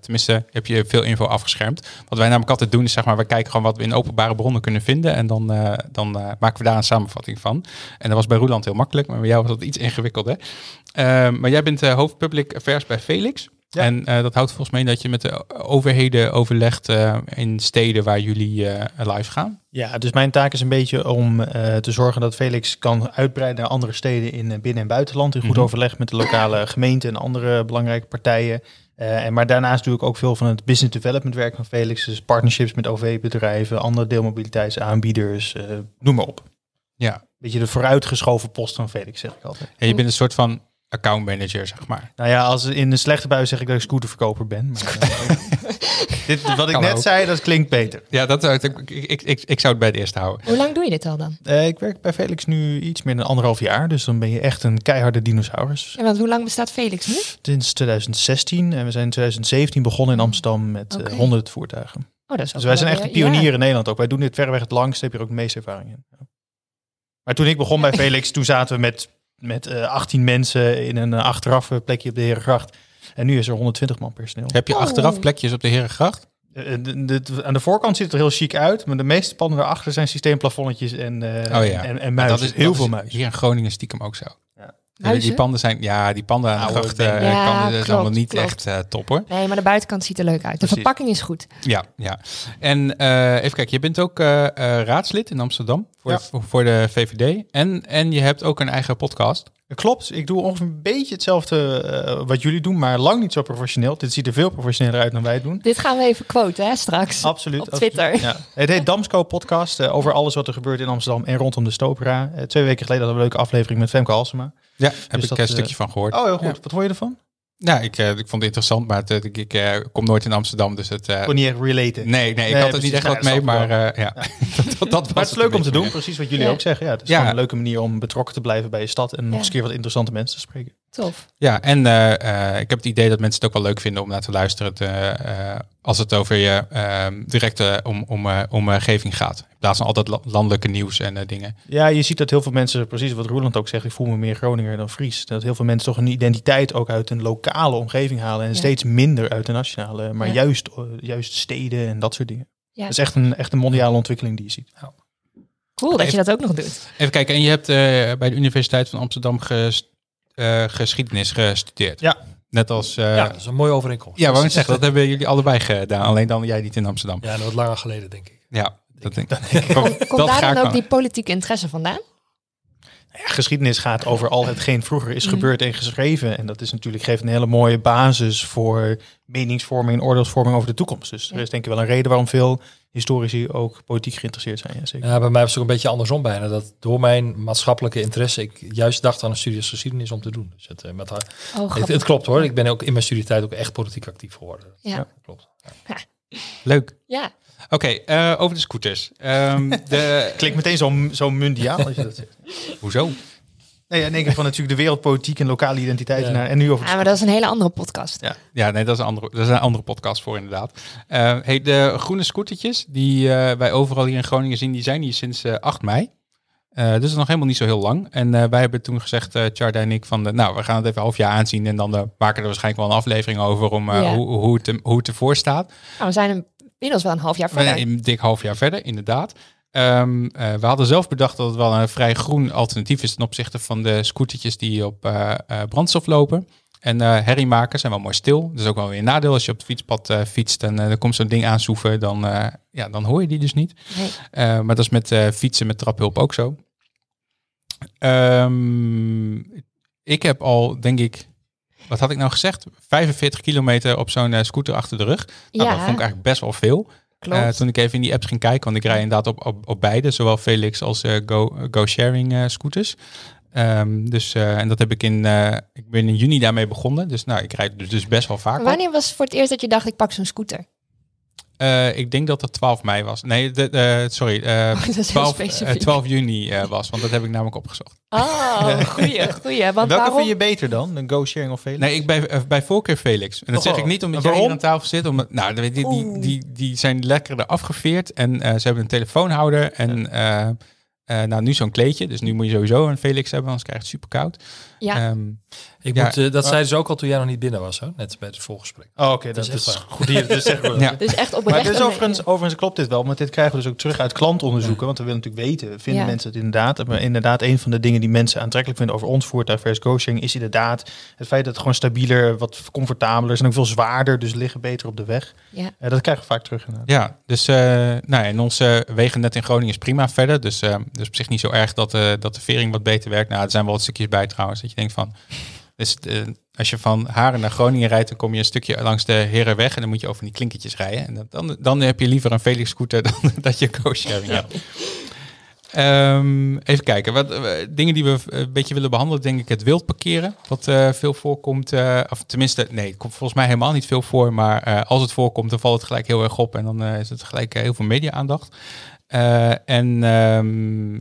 tenminste heb je veel info afgeschermd. Wat wij namelijk altijd doen is zeg maar, we kijken gewoon wat we in openbare bronnen kunnen vinden. En dan, dan maken we daar een samenvatting van. En dat was bij Roeland heel makkelijk, maar bij jou was dat iets ingewikkelder. Maar jij bent hoofd Public Affairs bij Felix.
Ja.
En eh, dat houdt volgens mij in dat je met de overheden overlegt eh, in steden waar jullie eh, live gaan.
Ja, dus mijn taak is een beetje om te zorgen dat Felix kan uitbreiden naar andere steden in binnen- en buitenland. In goed
Mhm.
overleg met de lokale gemeente en andere belangrijke partijen. En maar daarnaast doe ik ook veel van het business development werk van Felix. Dus partnerships met OV-bedrijven, andere deelmobiliteitsaanbieders, noem maar op.
Ja.
Beetje de vooruitgeschoven post van Felix, zeg ik altijd.
Ja, je bent een soort van accountmanager, zeg maar.
Nou ja, als in een slechte bui zeg ik dat ik scooterverkoper ben. Maar, eh, dit, wat ik
Kan
net
ook.
zei, dat klinkt beter.
Ja, dat, zou ik, ik, ik, ik, ik zou het bij het eerste houden.
Hoe lang doe je dit al dan?
Eh, ik werk bij Felix nu iets meer dan anderhalf jaar. Dus dan ben je echt een keiharde dinosaurus.
Ja, want hoe lang bestaat Felix nu?
Sinds 2016 en we zijn in 2017 begonnen in Amsterdam met eh,
Oké.
100 voertuigen.
Oh, dat is ook
Dus wij zijn echt een pionier
ja.
in Nederland ook. Wij doen dit verreweg het langst, heb je ook de meeste ervaring in. Maar toen ik begon bij Felix, toen zaten we met, met eh 18 mensen in een eh, achteraf eh, plekje op de Herengracht. En nu is er 120 man personeel.
Heb je
Oh.
achteraf plekjes op de Herengracht?
Eh, de- de- aan de voorkant ziet het er heel chic uit, maar de meeste panden daarachter zijn systeemplafonnetjes en, eh
Oh ja.
en, muizen.
dat is
heel
dat
veel
is
muizen.
Hier in Groningen stiekem ook zo. Die
Muizen?
panden zijn, ja, die panden aan de gracht, eh.
Ja,
dat is
klopt,
allemaal niet
klopt.
echt eh, top hoor.
Nee, maar de buitenkant ziet er leuk uit. De
Precies.
verpakking is goed.
Ja, ja. En eh, even kijken, je bent ook eh, eh, raadslid in Amsterdam voor,
Ja.
voor, voor de VVD. En, en je hebt ook een eigen podcast.
Klopt, ik doe ongeveer een beetje hetzelfde eh, wat jullie doen, maar lang niet zo professioneel. Dit ziet er veel professioneler uit dan wij het doen.
Dit gaan we even quoten, hè, straks.
Absoluut.
Op
absoluut.
Twitter.
Ja. Het heet Damsco Podcast eh, over alles wat er gebeurt in Amsterdam en rondom de Stopera. Eh, twee weken geleden hadden we een leuke aflevering met Femke Halsema.
Ja, heb
Dus
ik
dat,
een stukje van gehoord.
Oh, heel goed.
Ja.
Wat vond je ervan?
Ja, ik, eh, ik vond het interessant, maar het, eh, ik, ik eh, kom nooit in Amsterdam, dus het... eh,
Kon niet echt relaten.
nee, nee, ik
Nee,
had er niet echt
Nou,
wat mee, maar eh, ja. dat, dat, dat was
Maar het is leuk om te doen,
meer.
precies wat jullie
Ja.
ook zeggen. Ja, het is
Ja.
gewoon een leuke manier om betrokken te blijven bij je stad en nog
Ja.
eens een keer wat interessante mensen te spreken.
Tof.
Ja, en eh, eh, ik heb het idee dat mensen het ook wel leuk vinden om naar te luisteren te, eh, als het over je ehm directe om, om, eh, omgeving gaat. In plaats van altijd la- landelijke nieuws en eh, dingen.
Ja, je ziet dat heel veel mensen, precies wat Roeland ook zegt, ik voel me meer Groninger dan Fries. Dat heel veel mensen toch een identiteit ook uit een lokale omgeving halen en
Ja.
steeds minder uit de nationale, maar
Ja.
juist, juist steden en dat soort dingen.
Ja.
Dat is echt een, echt een mondiale ontwikkeling die je ziet.
Cool dat je dat ook nog doet.
Even kijken, en je hebt eh, bij de Universiteit van Amsterdam ges- eh, geschiedenis gestudeerd.
Ja.
Net als... eh,
ja,
ja,
dat is een mooie overeenkomst.
wou ik zeggen, dat hebben jullie allebei gedaan. Alleen dan jij niet in Amsterdam.
Ja, dat wat langer geleden, denk ik.
Ja, dat denk ik.
Komt
Dat ga
daar dan ook die politieke interesse vandaan?
Ja, geschiedenis gaat over al hetgeen vroeger is
Mhm.
gebeurd en geschreven. En dat is natuurlijk, geeft een hele mooie basis voor meningsvorming en oordeelsvorming over de toekomst. Dus er
Ja.
is denk ik wel een reden waarom veel historici ook politiek geïnteresseerd zijn. Ja, zeker.
Ja, bij mij was het ook een beetje andersom bijna. Dat door mijn maatschappelijke interesse ik juist dacht aan een studie als geschiedenis om te doen. Dus het, eh, met haar,
Oh,
het, klopt hoor. Ik ben ook in mijn studietijd ook echt politiek actief geworden.
Ja.
Ja, klopt.
Leuk.
Ja.
Oké, eh, over de scooters. Ehm, de,
Klinkt meteen zo, zo mundiaal als je dat zegt.
hoezo?
Nee, in één keer van natuurlijk de wereldpolitiek en lokale identiteit.
Ja.
Naar, en nu over
ja, maar dat is een hele andere podcast.
Ja.
Ja, nee, dat is een andere, dat is een andere podcast voor inderdaad. Eh, hey, de groene scootertjes die eh, wij overal hier in Groningen zien, die zijn hier sinds eh 8 mei. Eh, dus dat is nog helemaal niet zo heel lang. En eh, wij hebben toen gezegd, eh Charda en ik, van de, nou, we gaan het even een half jaar aanzien. En dan maken we er waarschijnlijk wel een aflevering over om eh,
Ja.
hoe, hoe, het, hoe het ervoor staat.
Nou, we zijn inmiddels wel een half jaar
zijn
verder.
een dik half jaar verder, inderdaad. Ehm, eh, we hadden zelf bedacht dat het wel een vrij groen alternatief is ten opzichte van de scootertjes die op eh, eh, brandstof lopen. En herrie maken zijn wel mooi stil. Dat is ook wel weer een nadeel als je op het fietspad fietst en er komt zo'n ding aansoeven, dan, ja, dan hoor je die dus niet.
Nee.
Maar dat is met fietsen met traphulp ook zo. Ehm, ik heb al, denk ik, wat had ik nou gezegd? 45 kilometer op zo'n eh, scooter achter de rug. Nou,
Ja.
dat vond ik eigenlijk best wel veel. Eh, toen ik even in die apps ging kijken, want ik rij inderdaad op, op, op beide, zowel Felix als eh, Go, Go Sharing scooters. Ehm, dus, en dat heb ik in, ik ben in juni daarmee begonnen. Dus nou, ik rijd dus best wel vaak op.
Wanneer was voor het eerst dat je dacht, ik pak zo'n scooter?
Eh, ik denk dat het 12 mei was. Nee, de, de- sorry, eh,
dat is heel
12, eh,
specifiek.
12 juni eh, was, want dat heb ik namelijk opgezocht.
Oh, goeie, goeie. Want
Welke
waarom?
vind je beter dan? Een go-sharing of Felix?
Nee, ik bij, eh, bij voorkeur Felix. En dat
Oh,
zeg ik niet omdat jij hier aan tafel zit. Omdat, nou, die, die, die, die, die zijn lekker afgeveerd. En eh, ze hebben een telefoonhouder. En eh, Eh, nou, nu zo'n kleedje, dus nu moet je sowieso een Felix hebben, anders krijg je het super koud.
Ja,
Ik
Ja.
moet, eh, dat
Oh.
zeiden ze ook al toen jij nog niet binnen was, hè? net bij het voorgesprek.
Oh, oké, dat,
is
goed. Hier, dat is echt goed.
Ja.
dus echt
Maar
oprecht. een-
overigens, overigens klopt dit wel, want dit krijgen we dus ook terug uit klantonderzoeken. Want we willen natuurlijk weten, vinden
Ja.
mensen het inderdaad? Maar inderdaad, een van de dingen die mensen aantrekkelijk vinden over ons voertuig versus GoSharing is inderdaad het feit dat het gewoon stabieler, wat comfortabeler is en ook veel zwaarder, dus liggen beter op de weg.
Ja.
Eh, dat krijgen we vaak terug inderdaad.
Ja, dus uh, nou ja, en onze wegen net in Groningen is prima verder. Dus, uh, dus op zich niet zo erg dat, uh, dat de vering wat beter werkt. Nou, er zijn wel wat stukjes bij trouwens. Dat je denkt van, dus, uh, als je van Haren naar Groningen rijdt, dan kom je een stukje langs de Herenweg en dan moet je over die klinkertjes rijden. En dan, dan heb je liever een Felix scooter dan dat je co-sharing hebt. Um, even kijken. Wat, uh, dingen die we een beetje willen behandelen, denk ik het wild parkeren. Wat veel voorkomt. Of tenminste, nee, komt volgens mij helemaal niet veel voor. Maar als het voorkomt, dan valt het gelijk heel erg op. En dan is het gelijk heel veel media-aandacht. En um,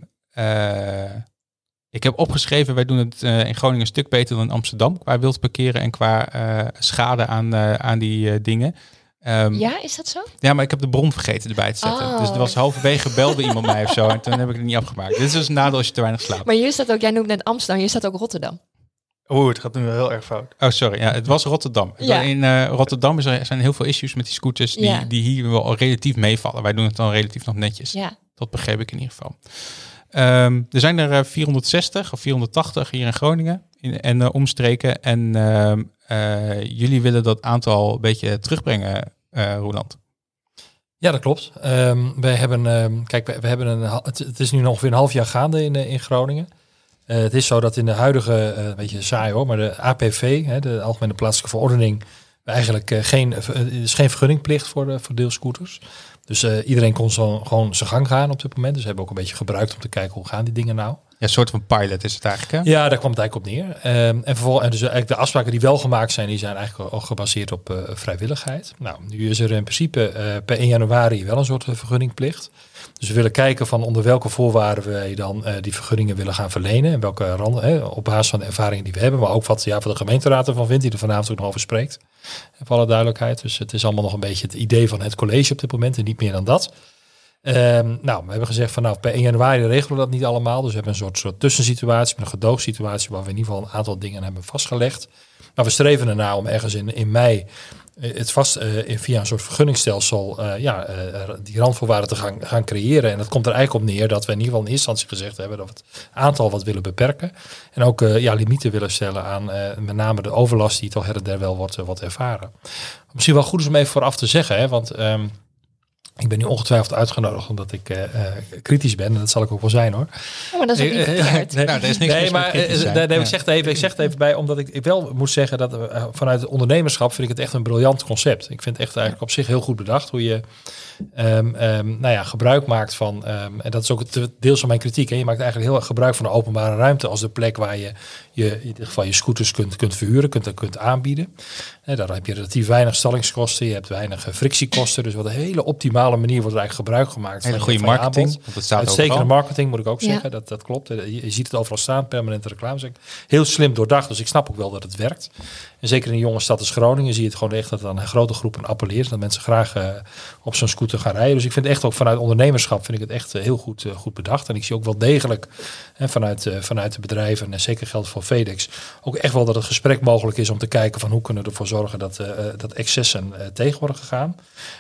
ik heb opgeschreven, wij doen het in Groningen een stuk beter dan in Amsterdam. Qua wild parkeren en qua schade aan, aan die dingen.
Um, ja, is dat zo?
Ja, maar ik heb de bron vergeten erbij te zetten.
Oh.
Dus er was halverwege belde iemand mij of zo. En toen heb ik het niet afgemaakt. Dit is dus een nadeel als je te weinig slaapt.
Maar hier staat ook, jij noemt net Amsterdam, hier staat ook Rotterdam.
Oeh, het gaat nu wel heel erg fout.
Oh, sorry. Ja, het was Rotterdam.
Ja.
In uh, Rotterdam is er, zijn heel veel issues met die scooters die,
Ja.
die hier wel relatief meevallen. Wij doen het dan relatief nog netjes.
Ja.
Dat begreep ik in ieder geval. Um, er zijn er uh, 460 of 480 hier in Groningen in, en uh, omstreken. En uh, jullie willen dat aantal een beetje terugbrengen, uh, Roland.
Ja, dat klopt. Um, wij hebben, kijk, we, hebben een, het, is nu ongeveer een half jaar gaande in, in Groningen. Het is zo dat in de huidige, uh, weet je, saai hoor, maar de APV, hè, de Algemene Plaatselijke Verordening, eigenlijk geen, is geen vergunningplicht voor, de, voor deelscooters. Dus uh, iedereen kon zo, gewoon zijn gang gaan op dit moment. Dus we hebben ook een beetje gebruikt om te kijken hoe gaan die dingen nou.
Ja, een soort van pilot is het eigenlijk. Hè?
Ja, daar kwam het eigenlijk op neer. Um, en vervolgens, dus eigenlijk de afspraken die wel gemaakt zijn, die zijn eigenlijk ook gebaseerd op uh, vrijwilligheid. Nou, nu is er in principe uh, per 1 januari wel een soort vergunningplicht. Dus we willen kijken van onder welke voorwaarden wij dan uh, die vergunningen willen gaan verlenen. En welke randen, hè, op basis van de ervaringen die we hebben. Maar ook wat, ja, wat de gemeenteraad ervan vindt, die er vanavond ook nog over spreekt. Voor alle duidelijkheid. Dus het is allemaal nog een beetje het idee van het college op dit moment en niet meer dan dat. Um, nou, we hebben gezegd van nou, per 1 januari regelen we dat niet allemaal. Dus we hebben een soort, soort tussensituatie, een gedoogsituatie waar we in ieder geval een aantal dingen hebben vastgelegd. Maar we streven ernaar om ergens in, in mei het vast uh, via een soort vergunningsstelsel uh, ja, die randvoorwaarden te gaan, gaan creëren. En dat komt er eigenlijk op neer dat we in ieder geval in eerste instantie gezegd hebben dat we het aantal wat willen beperken. En ook ja, limieten willen stellen aan met name de overlast die toch her en der wel wordt, wordt ervaren. Misschien wel goed is om even vooraf te zeggen, hè, want um, ik ben nu ongetwijfeld uitgenodigd omdat ik uh, uh, kritisch ben. En dat zal ik ook wel zijn hoor.
Ja, maar dat is ook niet verkeerd.
nee, nou, er is niks
nee, maar nee, ik, zeg het even, ik zeg het even bij, omdat ik, ik wel moet zeggen dat uh, vanuit het ondernemerschap vind ik het echt een briljant concept. Ik vind het echt eigenlijk op zich heel goed bedacht hoe je um, um, nou ja, gebruik maakt van, um, en dat is ook het deels van mijn kritiek. Hè. Je maakt eigenlijk heel erg gebruik van de openbare ruimte als de plek waar je, je in ieder geval je scooters kunt, kunt verhuren, kunt, kunt aanbieden. Hè, daar heb je relatief weinig stallingskosten, je hebt weinig frictiekosten. Dus wat een hele optimale manier wordt er eigenlijk gebruik gemaakt
hele
van
goede
van
marketing.
Je aanbod.
Want het staat
Uitstekende
overal.
marketing moet ik ook zeggen,
Ja.
dat, dat klopt. Je, je ziet het overal staan, permanente reclame. Heel slim doordacht, dus ik snap ook wel dat het werkt. En zeker in een jonge stad als Groningen zie je het gewoon echt dat aan een grote groep appelleert. Dat mensen graag uh, op zo'n scooter gaan rijden. Dus ik vind echt ook vanuit ondernemerschap vind ik het echt uh, heel goed, uh, goed bedacht. En ik zie ook wel degelijk hè, vanuit, vanuit de bedrijven, en zeker geldt voor FedEx, ook echt wel dat het gesprek mogelijk is om te kijken van hoe kunnen we ervoor zorgen dat, dat excessen tegen worden gegaan.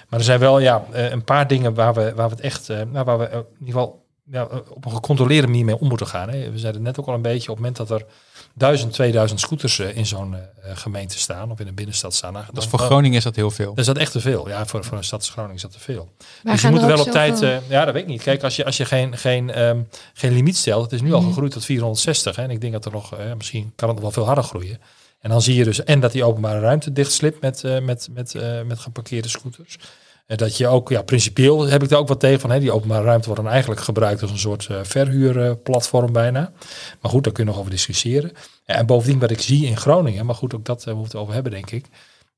Maar er zijn wel ja, een paar dingen waar we, waar we echt, nou, waar we in ieder geval ja, op een gecontroleerde manier mee om moeten gaan. Hè. We zeiden net ook al een beetje, op het moment dat er 1000, 2000 scooters uh, in zo'n uh, gemeente staan, of in een binnenstad staan. Dan,
dat is voor Groningen is dat heel veel.
Dan is dat echt te veel. Ja, voor, voor een stad als Groningen is dat te veel.
Maar
dus je moet wel op tijd... Uh, ja, dat weet ik niet. Kijk, als je, als je geen, geen, um, geen limiet stelt, het is nu al
Mhm.
gegroeid tot 460. Hè, en ik denk dat er nog, misschien kan het nog wel veel harder groeien. En dan zie je dus, en dat die openbare ruimte dichtslipt met, met, met, met geparkeerde scooters. En dat je ook, ja, principieel heb ik daar ook wat tegen van. Hè, die openbare ruimte wordt dan eigenlijk gebruikt als een soort uh, verhuurplatform bijna. Maar goed, daar kun je nog over discussiëren. En bovendien wat ik zie in Groningen, maar goed, ook dat uh, moeten we over hebben, denk ik.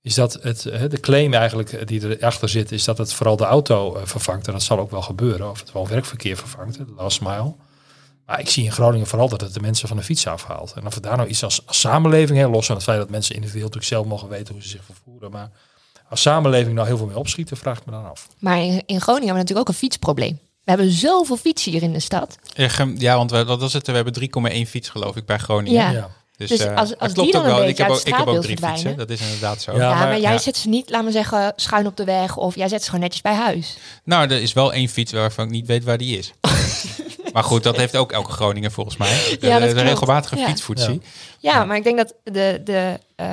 Is dat het, de claim eigenlijk die erachter zit, is dat het vooral de auto vervangt. En dat zal ook wel gebeuren. Of het wel werkverkeer vervangt, de last mile. Maar ik zie in Groningen vooral dat het de mensen van de fiets afhaalt. En of we daar nou iets als, als samenleving, hè, los van het feit dat mensen individueel natuurlijk zelf mogen weten hoe ze zich vervoeren. Maar als samenleving nou heel veel mee opschieten, vraag ik me dan af.
Maar in, in Groningen hebben we natuurlijk ook een fietsprobleem. We hebben zoveel fietsen hier in de stad.
Ja, want we, wat was het? We hebben 3,1 fiets geloof ik bij Groningen.
Ja.
Ja.
Dus,
Dus
eh,
als-
dat
als
klopt
die dan
ook wel. Ik heb ook, ik heb ook drie fietsen. Dat is inderdaad zo.
Ja,
Ja, maar,
maar-
jij
ja.
zet ze niet, laat maar zeggen, schuin op de weg. Of jij zet ze gewoon netjes bij huis.
Nou, er is wel één fiets waarvan ik niet weet waar die is. maar goed, dat heeft ook elke Groninger volgens mij.
Ja, dat
de, de
klopt.
regelmatige
Ja.
fietsvoetsie.
Ja, maar ik denk dat de, de eh,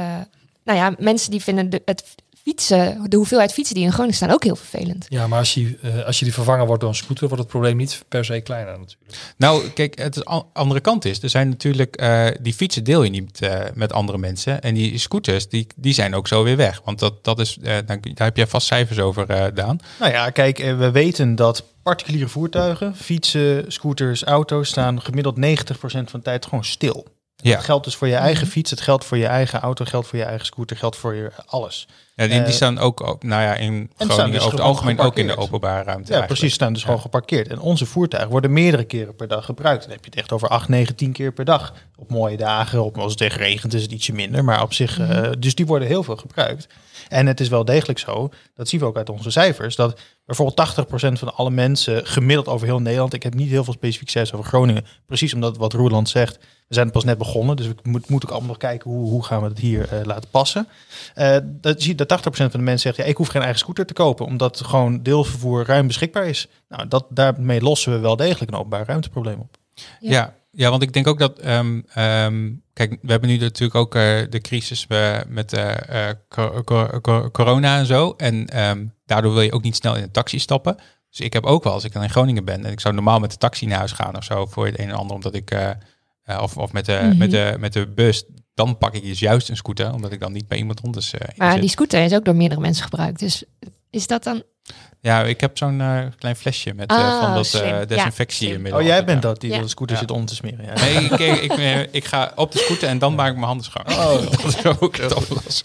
nou ja, mensen die vinden de, het fietsen, de hoeveelheid fietsen die in Groningen staan ook heel vervelend.
Ja, maar als je, eh, als je die vervangen wordt door een scooter, wordt het probleem niet per se kleiner natuurlijk.
Nou, kijk, het is andere kant is. Er zijn natuurlijk, eh, die fietsen deel je niet eh, met andere mensen. En die scooters, die, die zijn ook zo weer weg. Want dat, dat is, eh, daar, daar heb jij vast cijfers over, eh Daan.
Nou ja, kijk, we weten dat particuliere voertuigen, fietsen, scooters, auto's, staan gemiddeld 90% van de tijd gewoon stil.
Ja,
Dat geldt dus voor je eigen fiets, het geldt voor je eigen auto, geldt voor je eigen scooter, geldt voor je alles.
Ja die, die
eh,
staan ook, op- nou ja, in Groningen
dus
over het algemeen ook in de openbare ruimte.
Ja, precies, staan dus gewoon geparkeerd. En onze voertuigen worden meerdere keren per dag gebruikt. Dan heb je het echt over 8, 9, 10 keer per dag. Op mooie dagen, op, als het echt regent is het ietsje minder. Maar op zich, eh, dus die worden heel veel gebruikt. En het is wel degelijk zo, dat zien we ook uit onze cijfers, dat bijvoorbeeld 80% van alle mensen gemiddeld over heel Nederland, ik heb niet heel veel specifiek cijfers over Groningen, precies omdat wat Roerland zegt, we zijn pas net begonnen, dus we moet, moet ook allemaal nog kijken hoe, hoe gaan we het hier eh, laten passen. Eh, dat zie dat 80% van de mensen zegt, ja, ik hoef geen eigen scooter te kopen, omdat gewoon deelvervoer ruim beschikbaar is. Nou, dat, daarmee lossen we wel degelijk een openbaar ruimteprobleem op.
Ja.
Ja. ja, want ik denk ook dat, ehm, ehm, kijk, we hebben nu natuurlijk ook eh, de crisis met eh, eh, co- co- co- corona en zo. En ehm, daardoor wil je ook niet snel in een taxi stappen. Dus ik heb ook wel, als ik dan in Groningen ben en ik zou normaal met de taxi naar huis gaan of zo voor het een en ander, omdat ik, eh, of, of met, de,
Mhm.
met, de, met de bus, dan pak ik dus juist een scooter, omdat ik dan niet bij iemand anders eh,
Maar die scooter is ook door meerdere mensen gebruikt. Dus is dat dan...
Ja, ik heb zo'n eh, klein flesje met eh,
Ah,
van dat
slim.
eh,
Ja,
desinfectiemiddel.
Oh, jij bent
ja.
dat, die
Ja.
de scooter
Ja.
zit om te smeren. Ja.
Nee, ik, ik, ik, ik ga op de scooter en dan maak ik mijn handen schoon.
Oh.
dat is ook het.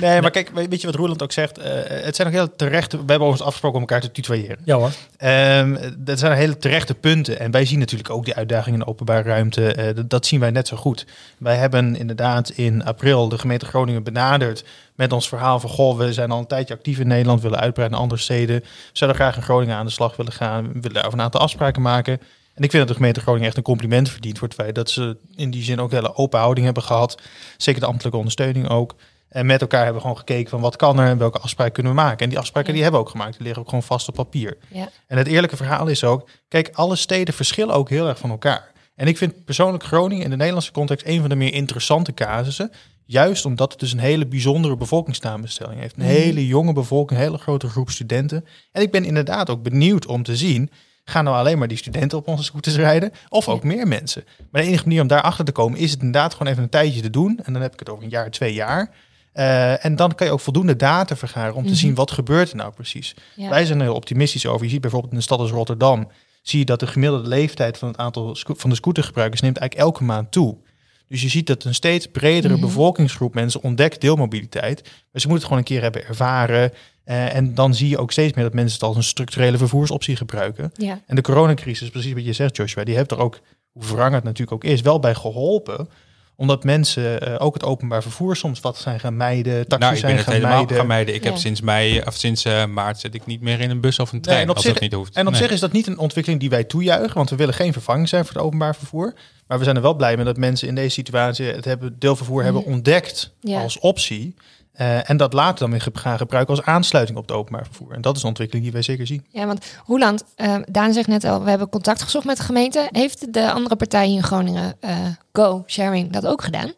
Nee, maar kijk, weet je wat Roeland ook zegt? Eh, het zijn ook heel terechte... We hebben ons afgesproken om elkaar te tutoyeren.
Ja hoor.
Ehm, dat zijn hele terechte punten. En wij zien natuurlijk ook die uitdagingen in de openbare ruimte. Eh, dat zien wij net zo goed. Wij hebben inderdaad in april de gemeente Groningen benaderd met ons verhaal van... Goh, we zijn al een tijdje actief in Nederland, willen uitbreiden naar andere steden. Zouden graag in Groningen aan de slag willen gaan. We willen daarover een aantal afspraken maken. En ik vind dat de gemeente Groningen echt een compliment verdient voor het feit dat ze in die zin ook een hele open houding hebben gehad. Zeker de ambtelijke ondersteuning ook. En met elkaar hebben we gewoon gekeken van wat kan er en welke afspraken kunnen we maken. En die afspraken
Ja.
die hebben we ook gemaakt. Die liggen ook gewoon vast op papier.
Ja.
En het eerlijke verhaal is ook, kijk, alle steden verschillen ook heel erg van elkaar. En ik vind persoonlijk Groningen in de Nederlandse context een van de meer interessante casussen. Juist omdat het dus een hele bijzondere bevolkingssamenstelling heeft. Een
Mhm.
hele jonge bevolking, een hele grote groep studenten. En ik ben inderdaad ook benieuwd om te zien, gaan nou alleen maar die studenten op onze scooters rijden? Of ook meer mensen? Maar de enige manier om daarachter te komen is het inderdaad gewoon even een tijdje te doen. En dan heb ik het over een jaar, twee jaar. Eh, en dan kan je ook voldoende data vergaren om te
Mhm.
zien wat gebeurt er nou precies.
Ja.
Wij zijn er heel optimistisch over. Je ziet bijvoorbeeld in een stad als Rotterdam, zie je dat de gemiddelde leeftijd van het aantal van de scootergebruikers neemt eigenlijk elke maand toe. Dus je ziet dat een steeds bredere
Mhm.
bevolkingsgroep mensen ontdekt deelmobiliteit. Maar ze moeten het gewoon een keer hebben ervaren. Eh, en dan zie je ook steeds meer dat mensen het als een structurele vervoersoptie gebruiken.
Ja.
En de coronacrisis, precies wat je zegt Joshua, die heeft er ook, hoe wrang het natuurlijk ook is, wel bij geholpen. Omdat mensen eh, ook het openbaar vervoer soms wat zijn gaan mijden, taxis
Nou, ik ben het helemaal
mijden.
gaan mijden. Ik heb sinds mei of sinds eh, maart zit ik niet meer in een bus of een trein
en op
als
zich-
dat niet hoeft.
En op
Nee.
zich is dat niet een ontwikkeling die wij toejuichen, want we willen geen vervanging zijn voor het openbaar vervoer. Maar we zijn er wel blij mee dat mensen in deze situatie het hebben, deelvervoer hebben ontdekt
Ja.
als optie. Eh, en dat later dan weer gaan gebruiken als aansluiting op het openbaar vervoer. En dat is een ontwikkeling die wij zeker zien.
Ja, want Roeland, eh, Daan zegt net al, we hebben contact gezocht met de gemeente. Heeft de andere partij hier in Groningen, eh, Go Sharing, dat ook gedaan?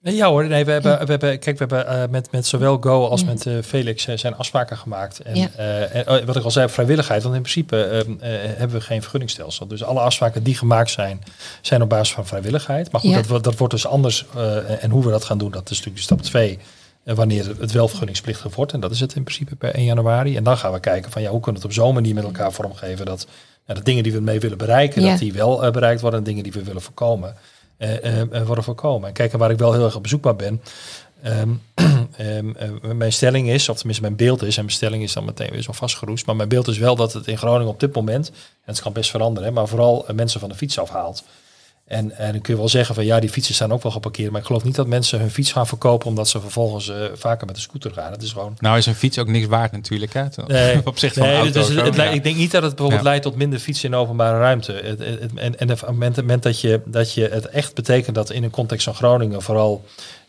Ja hoor, nee, we hebben, we hebben, kijk, we hebben met, met zowel Go als
Ja.
met eh, Felix zijn afspraken gemaakt. En,
Ja.
eh, en, oh, wat ik al zei, vrijwilligheid, want in principe ehm, eh, hebben we geen vergunningstelsel. Dus alle afspraken die gemaakt zijn, zijn op basis van vrijwilligheid. Maar goed,
Ja.
dat, wordt- dat wordt dus anders. eh, en hoe we dat gaan doen, dat is natuurlijk stap 2. Wanneer het wel vergunningsplichtig wordt. En dat is het in principe per 1 januari. En dan gaan we kijken van ja, hoe kunnen we het op zo'n manier met elkaar vormgeven dat nou, de dingen die we mee willen bereiken,
Ja.
dat die wel eh, bereikt worden. En dingen die we willen voorkomen, eh, worden voorkomen. En kijken waar ik wel heel erg op bezoek naar ben. Ehm, ehm, eh, mijn stelling is, of tenminste mijn beeld is, en mijn stelling is dan meteen weer zo vastgeroest, maar mijn beeld is wel dat het in Groningen op dit moment, en het kan best veranderen, hè, maar vooral mensen van de fiets afhaalt. En, en dan kun je wel zeggen van ja, die fietsen staan ook wel geparkeerd. Maar ik geloof niet dat mensen hun fiets gaan verkopen omdat ze vervolgens eh, vaker met de scooter gaan. Het is gewoon.
Nou is een fiets ook niks waard natuurlijk. Hè?
Nee,
Op zich van
nee,
auto's.
dus het,
ja.
ik denk niet dat het bijvoorbeeld
Ja.
leidt tot minder fietsen in openbare ruimte. Het, en en op het moment, het moment dat, je, dat je het echt betekent dat in een context van Groningen vooral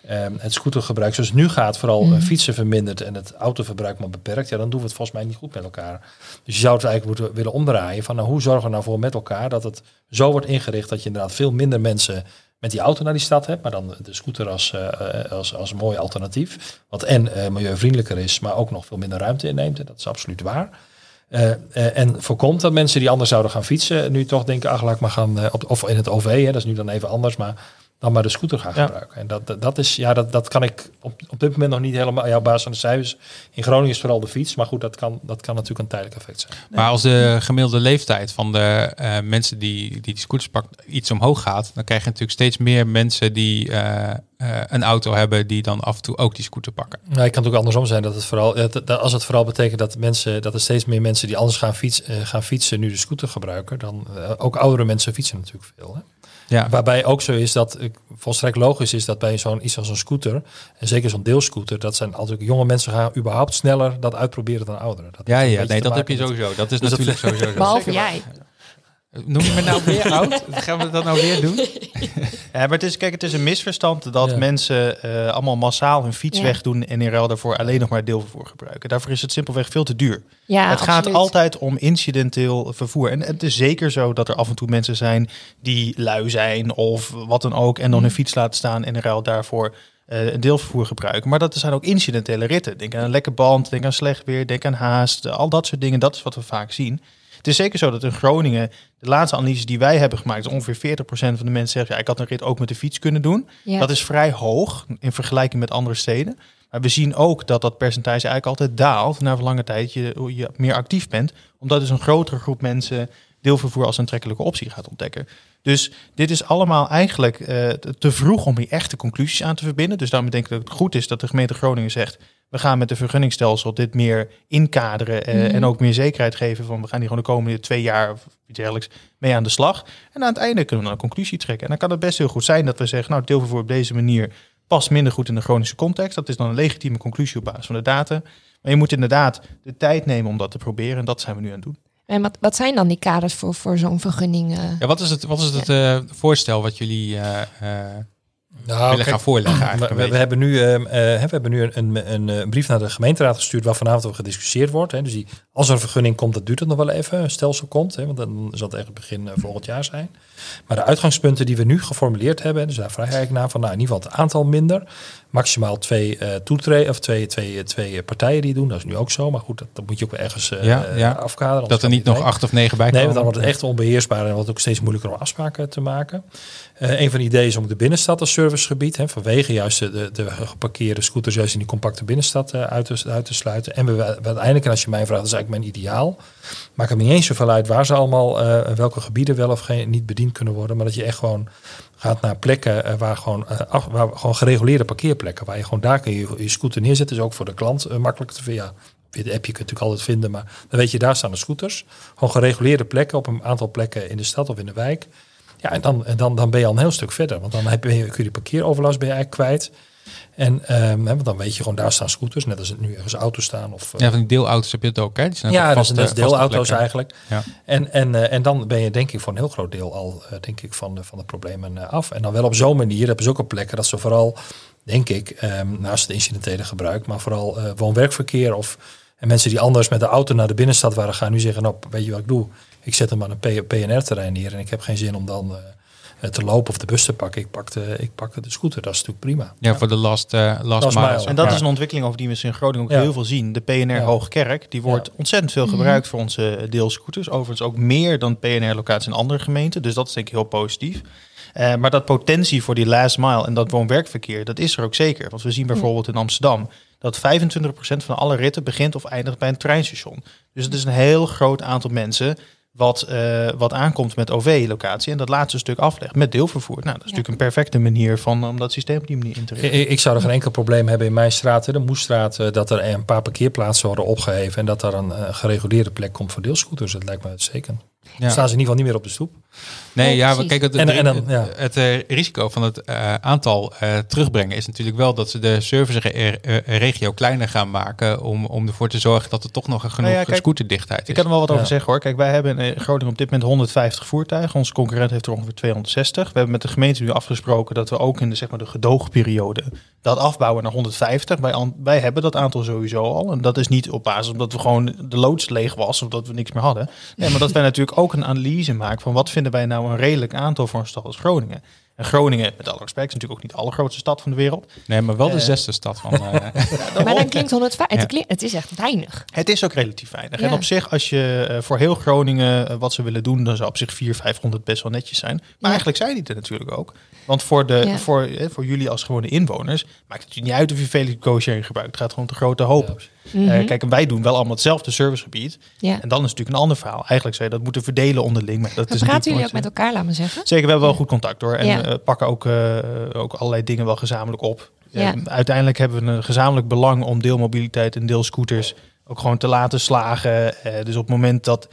ehm, het scootergebruik zoals het nu gaat, vooral eh, fietsen vermindert en het autoverbruik maar beperkt, ja, dan doen we het volgens mij niet goed met elkaar. Dus je zou het eigenlijk moeten willen omdraaien van nou, hoe zorgen we nou voor met elkaar dat het zo wordt ingericht dat je inderdaad veel minder mensen met die auto naar die stad hebt, maar dan de scooter als, eh, eh, als, als mooi alternatief. Wat en milieuvriendelijker is, maar ook nog veel minder ruimte inneemt. En dat is absoluut waar. En voorkomt dat mensen die anders zouden gaan fietsen, nu toch denken, ach laat ik maar gaan, op, of in het OV, hè, dat is nu dan even anders, maar dan maar de scooter gaan
Ja.
gebruiken. En dat, dat, dat is, ja, dat, dat kan ik op, op dit moment nog niet helemaal, ja, op basis van de cijfers. In Groningen is vooral de fiets, maar goed, dat kan, dat kan natuurlijk een tijdelijk effect zijn.
Maar als de gemiddelde leeftijd van de eh, mensen die, die die scooters pakken iets omhoog gaat, dan krijg je natuurlijk steeds meer mensen die eh, eh, een auto hebben die dan af en toe ook die scooter pakken.
Nou, het kan ook andersom zijn dat het vooral, dat, dat- als het vooral betekent dat mensen, dat er steeds meer mensen die anders gaan, fiets, eh, gaan fietsen nu de scooter gebruiken, dan eh, ook oudere mensen fietsen natuurlijk veel. Hè?
Ja,
Waarbij ook zo is dat ik volstrekt logisch is dat bij zo'n iets als een scooter, en zeker zo'n deelscooter, dat zijn altijd jonge mensen gaan überhaupt sneller dat uitproberen dan ouderen. Dat
ja, ja nee, dat heb je sowieso. Dat is
Dus dat-
natuurlijk sowieso zo.
Behalve jij.
Noem je me nou weer oud? Gaan we dat nou weer doen?
Ja, maar het is, kijk, het is een misverstand dat
Ja.
mensen eh, allemaal massaal hun fiets
Ja.
wegdoen en in ruil daarvoor alleen nog maar deelvervoer gebruiken. Daarvoor is het simpelweg veel te duur.
Ja,
het gaat altijd om incidenteel vervoer. En het is zeker zo dat er af en toe mensen zijn die lui zijn of wat dan ook en dan hun fiets laten staan en in ruil daarvoor eh, een deelvervoer gebruiken. Maar dat zijn ook incidentele ritten. Denk aan een lekke band, denk aan slecht weer, denk aan haast, al dat soort dingen. Dat is wat we vaak zien. Het is zeker zo dat in Groningen, de laatste analyse die wij hebben gemaakt, ongeveer 40% van de mensen zeggen, ja, ik had een rit ook met de fiets kunnen doen.
Ja.
Dat is vrij hoog in vergelijking met andere steden. Maar we zien ook dat dat percentage eigenlijk altijd daalt na lange tijd je, je meer actief bent. Omdat dus een grotere groep mensen deelvervoer als een aantrekkelijke optie gaat ontdekken. Dus dit is allemaal eigenlijk eh, te- vroeg om hier echte conclusies aan te verbinden. Dus daarom denk ik dat het goed is dat de gemeente Groningen zegt... we gaan met de vergunningstelsel dit meer inkaderen eh,
Mhm.
en ook meer zekerheid geven van... we gaan hier gewoon de komende twee jaar of iets dergelijks mee aan de slag. En aan het einde kunnen we dan een conclusie trekken. En dan kan het best heel goed zijn dat we zeggen... nou, deelvervoer op deze manier past minder goed in de Groningse context. Dat is dan een legitieme conclusie op basis van de data. Maar je moet inderdaad de tijd nemen om dat te proberen. En dat zijn we nu aan het doen.
En wat, wat zijn dan die kaders voor, voor zo'n vergunning?
Ja, wat is het, wat is het eh, voorstel wat jullie eh, eh,
Nou,
willen
kijk,
gaan voorleggen
we, hebben nu, ehm, eh, we hebben nu een, een, een, een brief naar de gemeenteraad gestuurd waar vanavond over gediscussieerd wordt. Hè. Dus die, als er een vergunning komt, dat duurt het nog wel even, een stelsel komt. Hè, want dan zal het echt begin eh, volgend jaar zijn. Maar de uitgangspunten die we nu geformuleerd hebben, dus daar vraag ik naar van nou, in ieder geval het aantal minder. Maximaal twee uh, toetreden of twee, twee, twee partijen die doen. Dat is nu ook zo. Maar goed, dat, dat moet je ook wel ergens uh,
Ja, ja.
afkaderen.
dat er niet nog acht of negen bij
Nee,
komen?
want dan wordt het echt onbeheersbaar en wordt het ook steeds moeilijker om afspraken te maken. Uh, een van de ideeën is om de binnenstad als servicegebied, hè, vanwege juist de, de geparkeerde scooters juist in die compacte binnenstad uh, uit, te, uit te sluiten. En we, uiteindelijk, en als je mij vraagt, dat is eigenlijk mijn ideaal, maakt het niet eens zoveel uit waar ze allemaal, uh, welke gebieden wel of geen, niet bediend kunnen worden, maar dat je echt gewoon gaat naar plekken waar, gewoon, waar gewoon gereguleerde parkeerplekken, waar je gewoon daar kun je je scooter neerzetten, is ook voor de klant makkelijk te vinden. Ja, de appje kun je natuurlijk altijd vinden, maar dan weet je, daar staan de scooters. Gewoon gereguleerde plekken op een aantal plekken in de stad of in de wijk. Ja, en dan, dan, dan ben je al een heel stuk verder. Want dan heb je, kun je die parkeeroverlast ben je eigenlijk kwijt. En um, want dan weet je gewoon, daar staan scooters. Net als het nu ergens auto's staan. Of,
ja, van die deelauto's heb je het ook, hè? Die zijn
ja, dat is deelauto's eigenlijk.
Ja.
En, en, uh, en dan ben je denk ik voor een heel groot deel al, uh, denk ik, van de, van de problemen af. En dan wel op zo'n manier hebben ze ook op plekken dat ze vooral, denk ik, um, naast het incidentele gebruik, maar vooral woon-werkverkeer of en mensen die anders met de auto naar de binnenstad waren gaan, nu zeggen, nou, weet je wat ik doe? Ik zet hem aan een PNR-terrein neer en ik heb geen zin om dan uh, te lopen of de bus te pakken. Ik pak de, ik pak de scooter, dat is natuurlijk prima.
Ja, ja. voor de last, uh, last, last mile.
En dat
ja.
is een ontwikkeling over die we in Groningen ook ja. heel veel zien. De PNR Hoogkerk, die wordt ontzettend veel gebruikt voor onze deelscooters. Overigens ook meer dan PNR-locaties in andere gemeenten. Dus dat is denk ik heel positief. Uh, maar dat potentie voor die last mile en dat woon-werkverkeer, dat is er ook zeker. Want we zien bijvoorbeeld in Amsterdam dat 25% van alle ritten begint of eindigt bij een treinstation. Dus het is een heel groot aantal mensen wat, uh, wat aankomt met OV-locatie en dat laatste stuk aflegt met deelvervoer. Nou, dat is ja. natuurlijk een perfecte manier van om dat systeem op die manier in te richten.
Ik, ik zou er geen enkel probleem hebben in mijn straat, de Moestraat, uh, dat er een paar parkeerplaatsen worden opgeheven en dat er een uh, gereguleerde plek komt voor deelscooters. Dat lijkt me uitstekend.
Ja.
staan ze in ieder geval niet meer op de stoep.
Nee,
Nee,
ja,
precies.
kijk, het,
En-
het,
en dan, ja.
het eh, risico van het eh, aantal eh, terugbrengen is natuurlijk wel dat ze de serviceregio kleiner gaan maken om, om ervoor te zorgen dat er toch nog een genoeg
Nou ja, kijk,
scooterdichtheid is.
Ik kan er wel wat over zeggen hoor. Kijk, wij hebben in Groningen op dit moment 150 voertuigen. Onze concurrent heeft er ongeveer 260. We hebben met de gemeente nu afgesproken dat we ook in de, zeg maar, de gedoogperiode dat afbouwen naar 150. Wij, an- wij hebben dat aantal sowieso al. En dat is niet op basis omdat we gewoon de loods leeg was of dat we niks meer hadden. Nee, maar dat wij natuurlijk ook een analyse maken van wat vinden wij nou een redelijk aantal voor een stad als Groningen. En Groningen, met alle respect, is natuurlijk ook niet de allergrootste stad van de wereld.
Nee, maar wel de
Eh.
zesde stad van... eh,
Maar dan klinkt 105.
Ja.
Het, klinkt, het is echt weinig.
Het is ook relatief weinig.
Ja.
En op zich, als je eh, voor heel Groningen wat ze willen doen, dan zou op zich 400, 500 best wel netjes zijn. Maar
Ja.
eigenlijk zijn die er natuurlijk ook. Want voor, de,
Ja.
voor, voor jullie als gewone inwoners maakt het je niet uit of je veel co-sharing gebruikt. Het gaat gewoon te grote hoop.
Ja,
Mhm.
Eh, kijk, en wij doen wel allemaal hetzelfde servicegebied.
ja.
En dan is het natuurlijk een ander verhaal. Eigenlijk zou je dat moeten verdelen onderling. Maar dat
Maar
is
praten jullie ook met elkaar, laat me zeggen?
Zeker, we hebben wel goed contact hoor. En
Ja.
Eh, pakken ook, eh, ook allerlei dingen wel gezamenlijk op.
Ja.
Eh, uiteindelijk hebben we een gezamenlijk belang om deelmobiliteit en deelscooters ook gewoon te laten slagen. Eh, dus op het moment dat.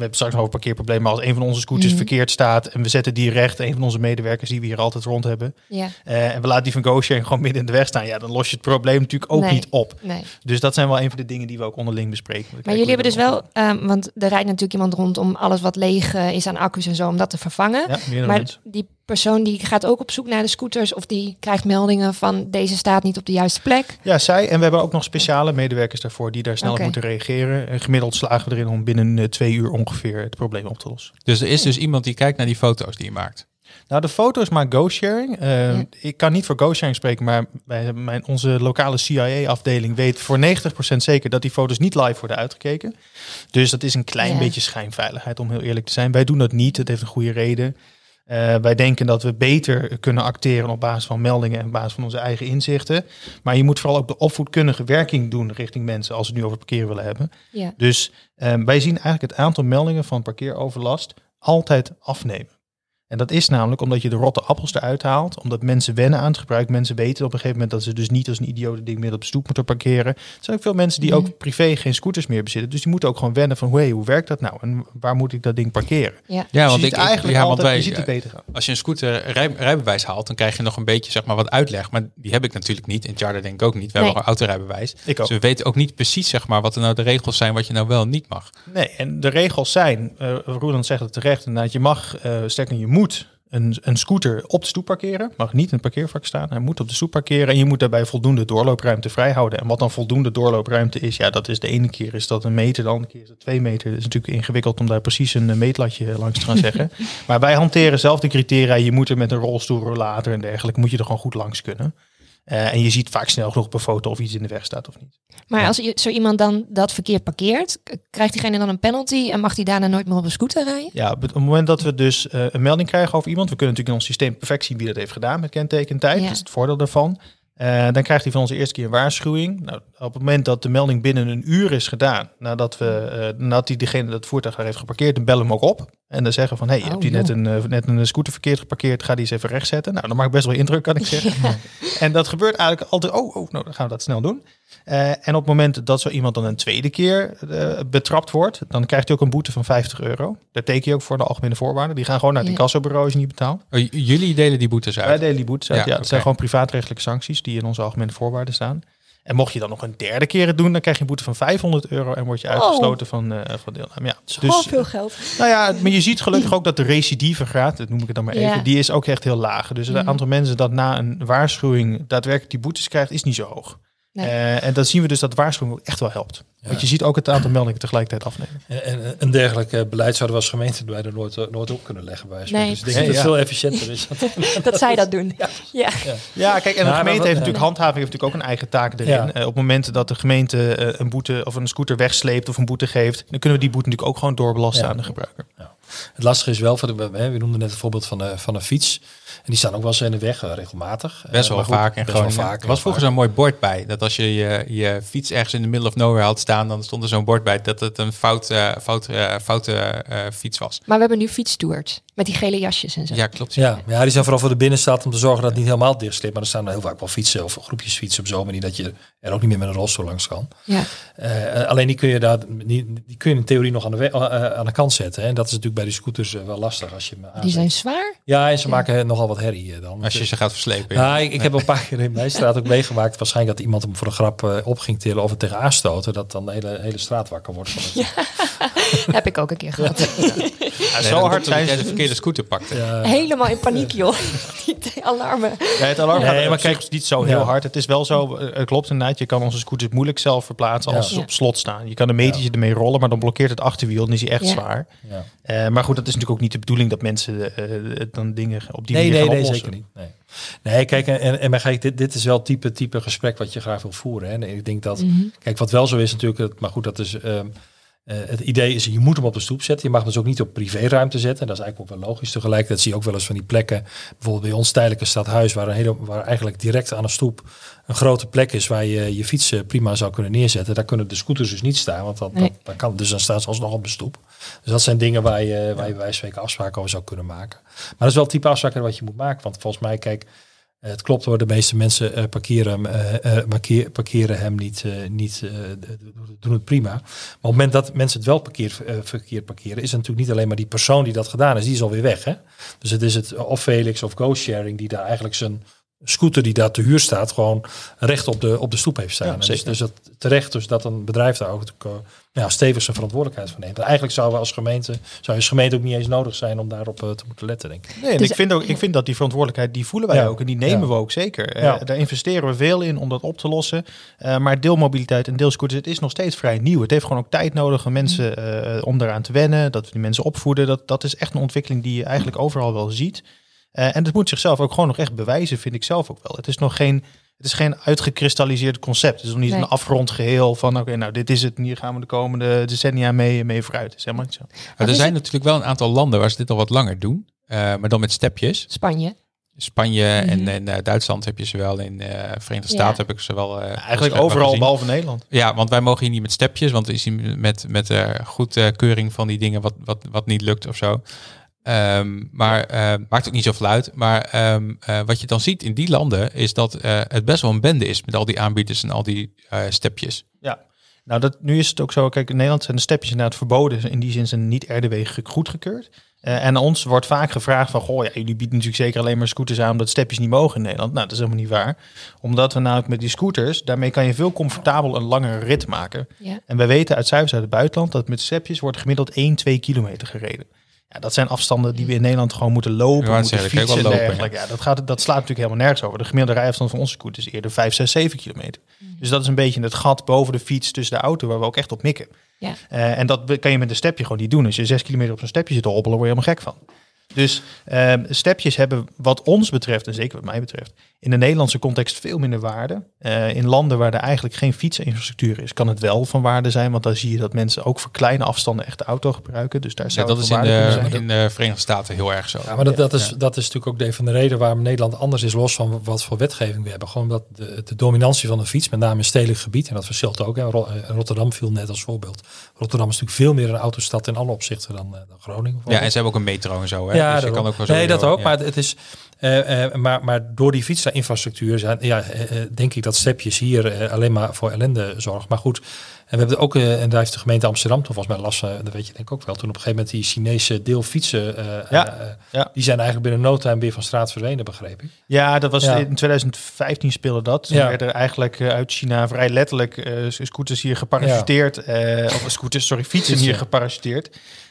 We hebben straks nog over parkeerproblemen, maar als een van onze scooters
Mhm.
verkeerd staat en we zetten die recht, een van onze medewerkers die we hier altijd rond hebben,
Ja.
eh, en we laten die van GoSharing gewoon midden in de weg staan, ja, dan los je het probleem natuurlijk ook
Nee.
niet op.
Nee.
Dus dat zijn wel een van de dingen die we ook onderling bespreken. We
Maar jullie hebben dus wel, ehm, want er rijdt natuurlijk iemand rond om alles wat leeg eh, is aan accu's en zo, om dat te vervangen.
Ja,
maar
mensen.
die persoon die gaat ook op zoek naar de scooters of die krijgt meldingen van deze staat niet op de juiste plek.
Ja, zij. En we hebben ook nog speciale medewerkers daarvoor die daar snel op moeten reageren. En gemiddeld slagen we erin om binnen eh, twee uur ongeveer het probleem op te lossen.
dus er is dus iemand die kijkt naar die foto's die je maakt.
Nou, de foto's maakt GoSharing. Eh,
Ja.
Ik kan niet voor GoSharing spreken, maar wij hebben mijn, onze lokale CIA-afdeling weet voor 90% zeker dat die foto's niet live worden uitgekeken. Dus dat is een klein
Ja.
beetje schijnveiligheid, om heel eerlijk te zijn. Wij doen dat niet, het heeft een goede reden. Eh, wij denken dat we beter kunnen acteren op basis van meldingen en op basis van onze eigen inzichten. Maar je moet vooral ook de opvoedkundige werking doen richting mensen als we het nu over het parkeren willen hebben.
Ja.
Dus eh, wij zien eigenlijk het aantal meldingen van parkeeroverlast altijd afnemen. En dat is namelijk omdat je de rotte appels eruit haalt. Omdat mensen wennen aan het gebruik. Mensen weten op een gegeven moment dat ze dus niet als een idiote ding meer op de stoep moeten parkeren. Er zijn ook veel mensen die
Mhm.
ook privé geen scooters meer bezitten. Dus die moeten ook gewoon wennen van hey, hoe werkt dat nou? En waar moet ik dat ding parkeren?
Ja.
Ja,
Dus
want
je
ik,
eigenlijk
ja, want wij,
je ziet het beter gaan.
als je een scooter rij, rijbewijs haalt, dan krijg je nog een beetje zeg maar wat uitleg. Maar die heb ik natuurlijk niet. In het Charter denk ik ook niet. We
Nee.
hebben een autorijbewijs.
Ik ook.
Dus we weten ook niet precies zeg maar wat er nou de regels zijn wat je nou wel en niet mag.
Nee, en de regels zijn, eh Roeland zegt het terecht, inderdaad, je mag, eh sterker je moet een, een scooter op de stoep parkeren. Mag niet in een parkeervak staan. Hij moet op de stoep parkeren en je moet daarbij voldoende doorloopruimte vrijhouden. En wat dan voldoende doorloopruimte is, ja, dat is de ene keer is dat een meter, de andere keer is dat twee meter. Het is natuurlijk ingewikkeld om daar precies een eh, meetlatje langs te gaan zeggen. Maar wij hanteren zelf de criteria. Je moet er met een rolstoel, rollator en dergelijke, moet je er gewoon goed langs kunnen. Eh, en je ziet vaak snel genoeg op een foto of iets in de weg staat of niet.
Maar als zo iemand dan dat verkeerd parkeert, krijgt diegene dan een penalty en mag die daarna nooit meer op een scooter rijden?
Ja, op het moment dat we dus eh, een melding krijgen over iemand, we kunnen natuurlijk in ons systeem perfect zien wie dat heeft gedaan met kenteken en tijd.
Ja.
Dat is het voordeel daarvan. Eh, dan krijgt hij van ons de eerste keer een waarschuwing. Nou, op het moment dat de melding binnen een uur is gedaan, nadat, we, eh, nadat hij degene dat voertuig daar heeft geparkeerd, dan bellen we hem ook op. En dan zeggen van, hey, je
Oh,
hebt hier net
joh.
een, eh, net een scooter verkeerd geparkeerd, ga die eens even rechtzetten. Nou, dat maakt best wel indruk, kan ik zeggen. En dat gebeurt eigenlijk altijd, oh, oh nou, dan gaan we dat snel doen. Eh, en op het moment dat zo iemand dan een tweede keer eh, betrapt wordt, dan krijgt hij ook een boete van 50 euro. Daar teken je ook voor de algemene voorwaarden. Die gaan gewoon naar het
Ja.
incassobureau als je niet betaalt.
Oh, jullie delen die boetes uit.
Wij delen die boetes uit.
Ja,
Ja, het zijn gewoon privaatrechtelijke sancties die in onze algemene voorwaarden staan. En mocht je dan nog een derde keer het doen, dan krijg je een boete van 500 euro en word je
Oh.
uitgesloten van, eh van deelname. Ja,
Dus,
dus,
veel geld.
nou ja, maar je ziet gelukkig ook dat de recidivegraad, dat noem ik het dan maar even,
Ja.
die is ook echt heel laag. Dus het
Mhm.
aantal mensen dat na een waarschuwing daadwerkelijk die boetes krijgt, is niet zo hoog.
Nee.
Eh, en dan zien we dus dat waarschuwing ook echt wel helpt. Want je ziet ook het aantal meldingen tegelijkertijd afnemen.
En, en een dergelijk eh, beleid zouden we als gemeente bij er nooit, eh, nooit op kunnen leggen. Bij.
Nee.
Dus ik denk
Nee,
dat het
ja.
veel efficiënter is.
Dat zij dat doen. Ja.
Ja, kijk, en de
Ja,
gemeente heeft natuurlijk handhaving heeft natuurlijk ook een eigen taak erin.
Ja.
Eh, op het moment dat de gemeente eh, een boete of een scooter wegsleept of een boete geeft, dan kunnen we die boete natuurlijk ook gewoon doorbelasten
Ja.
aan de gebruiker.
Het lastige is wel, voor de, we, we noemden net het voorbeeld van, de, van een fiets. En die staan ook wel eens in de weg, eh, regelmatig.
Best
Eh,
wel
goed,
vaak in
best wel vaak,
er was vroeger zo'n mooi bord bij. Dat als je, je je fiets ergens in de middle of nowhere had staan, dan stond er zo'n bord bij dat het een fout, eh, fout, eh, foute eh, fiets was.
Maar we hebben nu fietsstewards met die gele jasjes en zo.
Ja, klopt.
Ja, ja, die zijn vooral voor de binnenstad om te zorgen dat het niet helemaal dicht slipt. Maar er staan heel vaak wel fietsen of groepjes fietsen op zo'n manier dat je er ook niet meer met een rolstoel langs kan.
Ja.
Eh, alleen die kun je daar die, die kun je in theorie nog aan de, we- eh, aan de kant zetten. hè. En dat is natuurlijk bij die scooters eh, wel lastig als je hem
Die zijn zwaar.
Ja, en ze maken nogal wat herrie eh, dan.
Als je ze gaat verslepen.
Ja, ik, ik heb een paar keer in mijn straat ook meegemaakt. Waarschijnlijk dat iemand hem voor de grap eh, op ging tillen of het tegen aanstoten. Dat dan de hele, hele straat wakker wordt. Van het,
Heb ik ook een keer gehad.
Ja,
Nee,
zo
dat
hard
omdat jij
ze.
de verkeerde scooter pakte.
Ja.
Helemaal in paniek, joh. Die alarmen.
Ja, het alarm
Nee,
gaat
maar
maar
kijk-
niet zo heel
Ja.
hard. Het is wel zo, het klopt inderdaad. Je kan onze scooters moeilijk zelf verplaatsen als
Ja.
ze op slot staan. Je kan een metertje ermee rollen, maar dan blokkeert het achterwiel en is hij echt
Ja.
zwaar.
Ja.
Eh, maar goed, dat is natuurlijk ook niet de bedoeling dat mensen eh, dan dingen op die
Nee,
manier
nee,
gaan
nee, zeker niet. Nee, nee kijk, en, en maar kijk, dit, dit is wel het type, type gesprek wat je graag wil voeren. Hè. En ik denk dat,
Mhm.
kijk, wat wel zo is natuurlijk, maar goed, dat is, ehm, eh, het idee is, je moet hem op de stoep zetten. Je mag hem dus ook niet op privéruimte zetten. Dat is eigenlijk ook wel logisch. Tegelijkertijd zie je ook wel eens van die plekken, bijvoorbeeld bij ons tijdelijke stadhuis, waar, een hele, waar eigenlijk direct aan de stoep een grote plek is waar je je fietsen prima zou kunnen neerzetten. Daar kunnen de scooters dus niet staan, want dat,
Nee.
dat, dat kan, dus dan staan ze alsnog op de stoep. Dus dat zijn dingen waar je, waar je bij wijze afspraken over zou kunnen maken. Maar dat is wel het type afspraken wat je moet maken. Want volgens mij, kijk, eh, het klopt hoor, de meeste mensen eh, parkeren, hem, eh, eh, markeer- parkeren hem niet, eh, niet eh, doen het prima. Maar op het moment dat mensen het wel parkeer, eh, verkeerd parkeren, is het natuurlijk niet alleen maar die persoon die dat gedaan is, die is alweer weg. Hè? Dus het is het eh, of Felix of GoSharing die daar eigenlijk zijn scooter die daar te huur staat, gewoon recht op de, op de stoep heeft staan.
Ja,
dus, dus dat terecht dus dat een bedrijf daar ook ja, stevig zijn verantwoordelijkheid van neemt. En eigenlijk zouden we als gemeente, zou je als gemeente ook niet eens nodig zijn om daarop eh, te moeten letten, denk ik.
Nee, en
Dus-
ik, vind ook, ik vind dat die verantwoordelijkheid, die voelen wij
Ja.
ook. En die nemen
Ja.
we ook zeker. Eh,
Ja.
daar investeren we veel in om dat op te lossen. Eh, maar deelmobiliteit en deelscooters, het is nog steeds vrij nieuw. Het heeft gewoon ook tijd nodig om mensen eh, om daaraan te wennen. Dat we die mensen opvoeden. Dat, dat is echt een ontwikkeling die je eigenlijk overal wel ziet. Eh, en het moet zichzelf ook gewoon nog echt bewijzen, vind ik zelf ook wel. Het is nog geen, het is geen uitgekristalliseerd concept. Het is nog niet
Nee.
een afgerond geheel van, oké, nou dit is het. En hier gaan we de komende decennia mee, mee vooruit. Is helemaal niet zo.
Maar er
is
zijn natuurlijk wel een aantal landen waar ze dit al wat langer doen. eh, maar dan met stepjes.
Spanje.
Spanje en
Mhm.
in eh, Duitsland heb je ze wel. In eh Verenigde
Ja.
Staten heb ik ze wel. eh,
Eigenlijk overal, behalve Nederland.
Ja, want wij mogen hier niet met stepjes, want is hier met, met uh, goedkeuring van die dingen wat, wat, wat niet lukt of zo. Um, maar uh, maakt ook niet zoveel uit. Maar um, uh, wat je dan ziet in die landen is dat uh, het best wel een bende is met al die aanbieders en al die stepjes.
Ja, nou dat, nu is het ook zo. Kijk, in Nederland zijn de stepjes inderdaad verboden. In die zin zijn niet RDW goedgekeurd. Uh, en ons wordt vaak gevraagd van, goh, ja, jullie bieden natuurlijk zeker alleen maar scooters aan omdat stepjes niet mogen in Nederland. Nou, dat is helemaal niet waar. Omdat we namelijk met die scooters, daarmee kan je veel comfortabel een langere rit maken.
Ja.
En wij weten uit cijfers uit het buitenland dat met stepjes wordt gemiddeld 1, 2 kilometer gereden. Ja, dat zijn afstanden die we in Nederland gewoon moeten lopen,
Ja,
moeten
zeggen,
fietsen en
lopen,
dergelijke. Ja. dat, gaat, dat slaat natuurlijk helemaal nergens over. De gemiddelde rijafstand van onze scooter is eerder 5, 6, 7 kilometer. Dus dat is een beetje het gat boven de fiets tussen de auto waar we ook echt op mikken.
Ja.
Uh, en dat kan je met een stepje gewoon niet doen. Als je 6 kilometer op zo'n stepje zit te hobbelen, word je helemaal gek van. Dus uh, stepjes hebben wat ons betreft, en zeker wat mij betreft, in de Nederlandse context veel minder waarde. Uh, in landen waar er eigenlijk geen fietsinfrastructuur is, kan het wel van waarde zijn. Want dan zie je dat mensen ook voor kleine afstanden echt de auto gebruiken. Dus daar zou
ja, dat
het
is in de,
waarde
in de Verenigde Staten heel erg zo.
Ja, maar dat, dat, is, dat is natuurlijk ook de, van de reden waarom Nederland anders is, los van wat voor wetgeving we hebben. Gewoon dat de, de dominantie van de fiets, met name in stedelijk gebied, en dat verschilt ook. Hè. Rotterdam viel net als voorbeeld. Rotterdam is natuurlijk veel meer een autostad in alle opzichten dan, dan Groningen.
Ja, en ze hebben ook een metro en zo. Hè?
Ja,
dus je kan ook wel
nee, dat ook.
Ja.
Maar het is, uh, uh, maar, maar door die fietsinfrastructuur zijn, ja, uh, denk ik dat stepjes hier alleen maar voor ellende zorgen. Maar goed, en we hebben ook, en daar heeft de gemeente Amsterdam toen volgens mij last, dat weet je denk ik ook wel, toen op een gegeven moment die Chinese deelfietsen,
ja, ja.
die zijn eigenlijk binnen no time weer van straat verdwenen, begreep ik.
Ja, dat was in 2015 speelde dat. Toen
Ja.
werden er eigenlijk uit China vrij letterlijk scooters hier geparachuteerd, of scooters, sorry, fietsen hier geparachuteerd.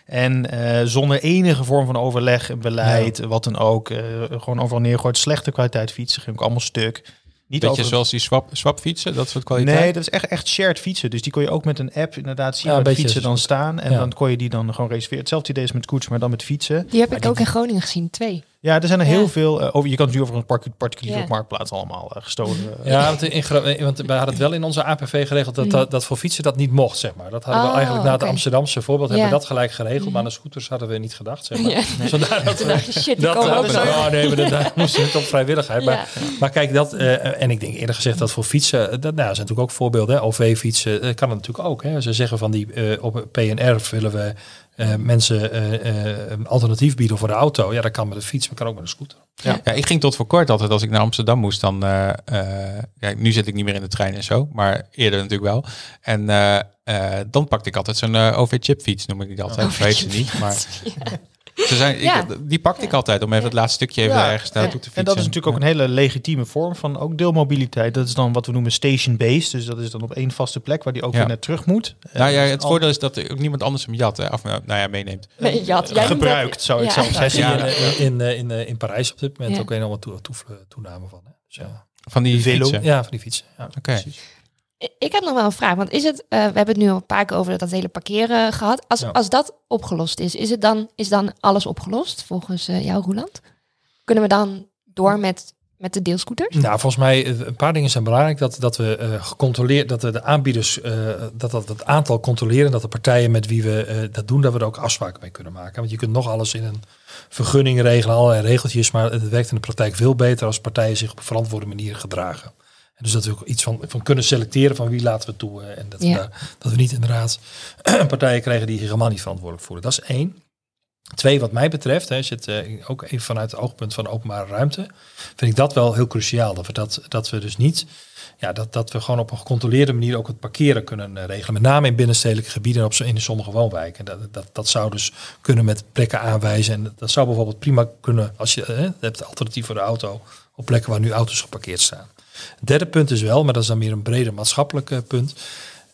En uh, zonder enige vorm van overleg, beleid, ja. wat dan ook. Uh, gewoon overal neergooid. Slechte kwaliteit fietsen, ging ook allemaal stuk.
Niet Beetje over... zoals die swap, swap fietsen, dat soort kwaliteit?
Nee, dat is echt, echt shared fietsen. Dus die kon je ook met een app inderdaad zien
Ja,
waar
beetje
fietsen dan staan. En
Ja.
dan kon je die dan gewoon reserveren. Hetzelfde idee is met scooters, maar dan met fietsen.
Die heb
Maar
ik ook in Groningen gezien, twee.
Ja, er zijn er
Ja.
heel veel. eh, over, je kan het nu over een partic- particuliere marktplaats allemaal eh, gestolen. eh,
Ja, want, in, want we hadden het wel in onze APV geregeld dat, dat, dat voor fietsen dat niet mocht, zeg maar. Dat hadden we
Oh,
eigenlijk na het. Amsterdamse voorbeeld hebben we dat gelijk geregeld, maar aan de scooters hadden we niet gedacht, zeg maar.
Ja.
Dus vandaar dat
dacht shit, die
Dat,
komen
dat oh nee, maar dat- daar moesten het op vrijwilligheid. Maar,
Ja.
maar kijk, dat, eh, en ik denk eerder gezegd dat voor fietsen, dat nou, zijn natuurlijk ook voorbeelden. hè. OV-fietsen kan het natuurlijk ook. Hè. Ze zeggen van die eh, op PNR willen we eh, mensen eh, eh, een alternatief bieden voor de auto. Ja, dat kan met een fiets, maar kan ook met een scooter.
Ja. ik ging tot voor kort altijd als ik naar Amsterdam moest. Dan, eh, eh, ja, nu zit ik niet meer in de trein en zo, maar eerder natuurlijk wel. En eh, eh, dan pakte ik altijd zo'n OV-chipfiets, noem ik die altijd.
Oh,
Ik weet ze niet, maar ze zijn,
Ja.
ik, die pakte ik altijd om even het laatste stukje even
Ja.
ergens naartoe te fietsen.
En dat is natuurlijk ook een hele legitieme vorm van ook deelmobiliteit. Dat is dan wat we noemen station-based. Dus dat is dan op één vaste plek waar die ook
Ja.
weer net terug moet.
Nou ja,
Eh,
het voordeel is dat er ook niemand anders hem jat, hè, of nou ja, meeneemt.
Nee, Jat, jij dat-
gebruikt, zou ik
Ja.
zelfs
je
Ja.
in, in, in, in, eh, in Parijs op dit moment
Ja.
ook enorme toe, toe, toename van. Hè? Dus, ja.
Van die fietsen.
ja, van die fietsen. Ja,
Oké.
precies.
Ik heb nog wel een vraag, want is het, eh, we hebben het nu al een paar keer over dat hele parkeren gehad. Als,
Ja.
als dat opgelost is, is, het dan, is dan alles opgelost volgens eh, jou, Roeland? Kunnen we dan door met, met de deelscooters?
Nou, volgens mij eh, een paar dingen zijn belangrijk. Dat, dat we eh gecontroleerd, dat we de aanbieders, dat, dat het aantal controleren, dat de partijen met wie we dat doen, dat we er ook afspraken mee kunnen maken. Want je kunt nog alles in een vergunning regelen, allerlei regeltjes, maar het werkt in de praktijk veel beter als partijen zich op een verantwoorde manier gedragen. Dus dat we ook iets van, van kunnen selecteren van wie laten we toe. eh, en dat,
Ja.
we, dat we niet inderdaad partijen krijgen die zich helemaal niet verantwoordelijk voelen. Dat is één. Twee, wat mij betreft, hè, het eh, ook even vanuit het oogpunt van openbare ruimte, vind ik dat wel heel cruciaal. Dat we, dat, dat we dus niet, ja, dat, dat we gewoon op een gecontroleerde manier ook het parkeren kunnen eh, regelen. Met name in binnenstedelijke gebieden en op, zo- in sommige woonwijken. Dat, dat, dat zou dus kunnen met plekken aanwijzen. En dat zou bijvoorbeeld prima kunnen als je hè, hebt alternatief voor de auto op plekken waar nu auto's geparkeerd staan. Het derde punt is wel, maar dat is dan meer een breder maatschappelijk eh, punt.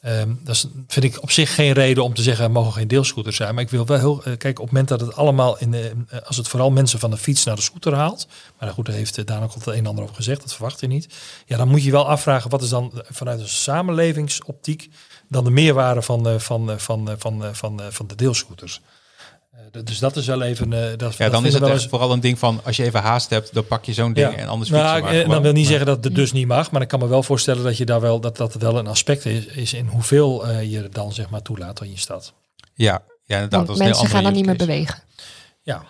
Ehm, dat vind ik op zich geen reden om te zeggen, er mogen geen deelscooters zijn. Maar ik wil wel heel, eh, kijk, op het moment dat het allemaal, in eh, als het vooral mensen van de fiets naar de scooter haalt. Maar goed, daar heeft Daan ook al het een en ander over gezegd, dat verwacht je niet. Ja, dan moet je wel afvragen, wat is dan vanuit een samenlevingsoptiek dan de meerwaarde van, van, van, van, van, eh, van de deelscooters? Eh, dus dat is wel even... eh, dat,
Ja,
dat
dan is het
wel
echt
eens-
vooral een ding van, als je even haast hebt, dan pak je zo'n ding
Ja.
en anders
Nou,
maar gewoon.
dan wil niet
Maar-
zeggen dat het dus niet mag, maar ik kan me wel voorstellen dat je daar wel dat dat wel een aspect is, is in hoeveel eh, je dan zeg maar toelaat in je stad.
Ja, ja inderdaad.
Want mensen gaan dan niet meer bewegen.
Ja,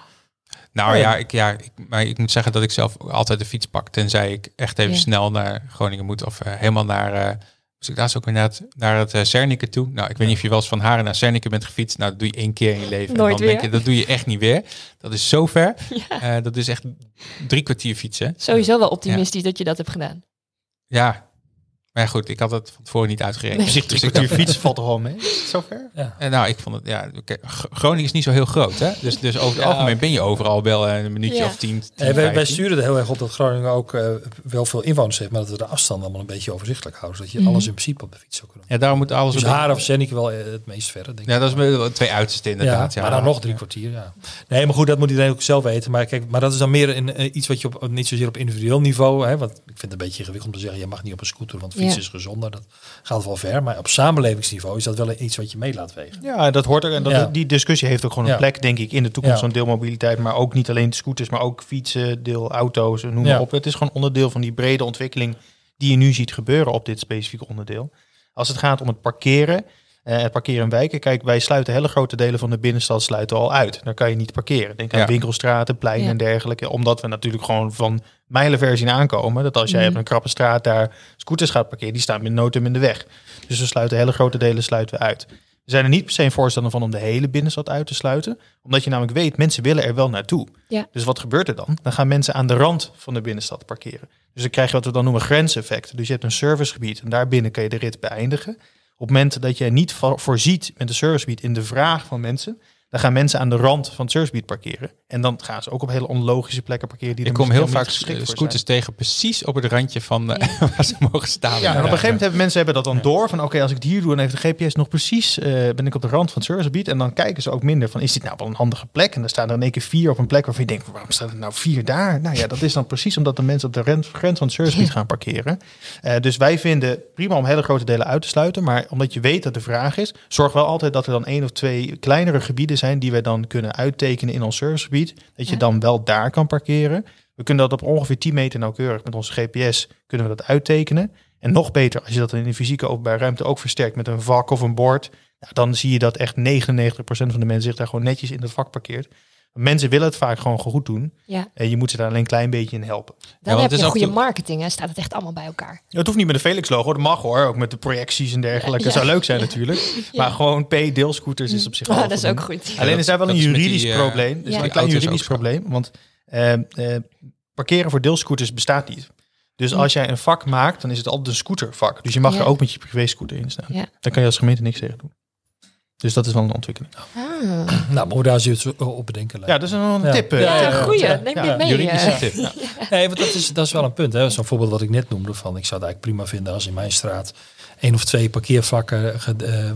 Nou
Oh, ja.
ja, ik, ja ik, maar ik moet zeggen dat ik zelf altijd de fiets pak. Tenzij ik echt even
Ja.
snel naar Groningen moet. Of helemaal naar... dus ik laatst ook inderdaad naar het uh, toe. Nou, ik weet niet of je wel eens van Haren naar Cerniken bent gefietst. Nou, dat doe je één keer in je leven.
Nooit
en dan denk
weer.
je, dat doe je echt niet weer. Dat is zo ver. Eh, dat is echt drie kwartier fietsen.
Sowieso wel optimistisch dat je dat hebt gedaan.
Ja. Maar ja, goed, ik had het van tevoren niet uitgerekend.
Nee.
Zich
Dus ik
kwartier
dacht-
fietsen valt toch wel mee? Zover?
ja.
En nou, ik vond het, ja, Groningen is niet zo heel groot, hè? Dus, dus over het
Ja.
algemeen ben je overal wel een minuutje
Ja.
of tien, tien
Eh, wij, wij
15.
sturen er heel erg op dat Groningen ook eh, wel veel inwoners heeft, maar dat we de afstand allemaal een beetje overzichtelijk houden, zodat je
Mhm.
alles in principe op de fiets zou kunnen.
Ja, daarom moet alles
Dus
op-
Haren of Zennike wel eh, het meest verre, denk ik.
Ja, dat is wel twee uitersten inderdaad. Ja,
maar dan nog drie kwartier, ja. Nee, maar goed, dat moet iedereen ook zelf weten. Maar kijk, maar dat is dan meer in, eh, iets wat je op, niet zozeer op individueel niveau, hè, want ik vind het een beetje ingewikkeld om te zeggen, je mag niet op een scooter, want fietsen is gezonder. Dat gaat wel ver. Maar op samenlevingsniveau is dat wel iets wat je mee laat wegen.
Ja, dat hoort er. En dat,
Ja.
die discussie heeft ook gewoon een
Ja.
plek, denk ik, in de toekomst
Ja.
van deelmobiliteit. Maar ook niet alleen scooters, maar ook fietsen, deelauto's, noem maar op. Het is gewoon onderdeel van die brede ontwikkeling die je nu ziet gebeuren op dit specifieke onderdeel. Als het gaat om het parkeren, het parkeren in wijken. Kijk, wij sluiten hele grote delen van de binnenstad sluiten al uit. Daar kan je niet parkeren. Denk aan
Ja.
winkelstraten, pleinen
Ja.
en dergelijke. Omdat we natuurlijk gewoon van mijlenver zien aankomen. Dat als jij
Mhm.
op een krappe straat daar scooters gaat parkeren, die staan met in de weg. Dus we sluiten hele grote delen sluiten we uit. We zijn er niet per se een voorstander van om de hele binnenstad uit te sluiten. Omdat je namelijk weet, mensen willen er wel naartoe.
Ja.
Dus wat gebeurt er dan? Dan gaan mensen aan de rand van de binnenstad parkeren. Dus dan krijg je wat we dan noemen grenseffect. Dus je hebt een servicegebied en daarbinnen kan je de rit beëindigen. Op het moment dat je niet vo- voorziet met een servicegebied in de vraag van mensen, dan gaan mensen aan de rand van het servicegebied parkeren. En dan gaan ze ook op hele onlogische plekken parkeren. Die
Ik kom heel vaak scooters tegen precies op het randje van eh, waar ze mogen staan.
Ja, en op een gegeven moment hebben mensen hebben dat dan door van oké, als ik het hier doe, dan heeft de GPS nog precies, eh, ben ik op de rand van het. En dan kijken ze ook minder van is dit nou wel een handige plek? En dan staan er in één keer vier op een plek waarvan je denkt, waarom staan er nou vier daar? Nou ja, dat is dan precies omdat de mensen op de ren- grens van het gaan parkeren. Eh, dus wij vinden prima om hele grote delen uit te sluiten, maar omdat je weet dat de vraag is, zorg wel altijd dat er dan één of twee kleinere gebieden zijn die wij dan kunnen uittekenen in ons servicegebied. Dat je
Ja.
dan wel daar kan parkeren. We kunnen dat op ongeveer 10 meter nauwkeurig met onze GPS kunnen we dat uittekenen. En nog beter, als je dat in de fysieke openbare ruimte ook versterkt met een vak of een bord, nou, dan zie je dat echt 99% van de mensen zich daar gewoon netjes in dat vak parkeert. Mensen willen het vaak gewoon goed doen.
Ja.
En je moet ze daar alleen een klein beetje in helpen.
Dan
want
heb
het
je een goede
toe-
marketing en staat het echt allemaal bij elkaar.
Het hoeft niet met een Felix-logo, dat mag hoor. Ook met de projecties en dergelijke.
Ja.
Dat zou leuk zijn natuurlijk. Maar gewoon P-deelscooters is op zich wel
dat is ook goed.
Alleen is daar wel
dat
een juridisch
die, eh,
probleem. Er is
Ja.
een klein juridisch probleem. Want eh, eh, parkeren voor deelscooters bestaat niet. Dus als jij een vak maakt, dan is het altijd een scootervak. Dus je mag
Ja.
er ook met je privé-scooter in staan.
Ja.
Daar kan je als gemeente niks tegen doen. Dus dat is wel een ontwikkeling.
Ah.
Nou, maar hoe daar zoiets op bedenken.
Ja, dat is een
Ja.
tip. eh,
Ja,
Ja,
ja,
goeie.
ja.
Neem
Ja,
dit mee.
Juridische
eh.
tip.
Nee, want dat is, dat is wel een punt. hè. Zo'n voorbeeld wat ik net noemde van, ik zou het eigenlijk prima vinden als in mijn straat één of twee parkeervakken eh, eh,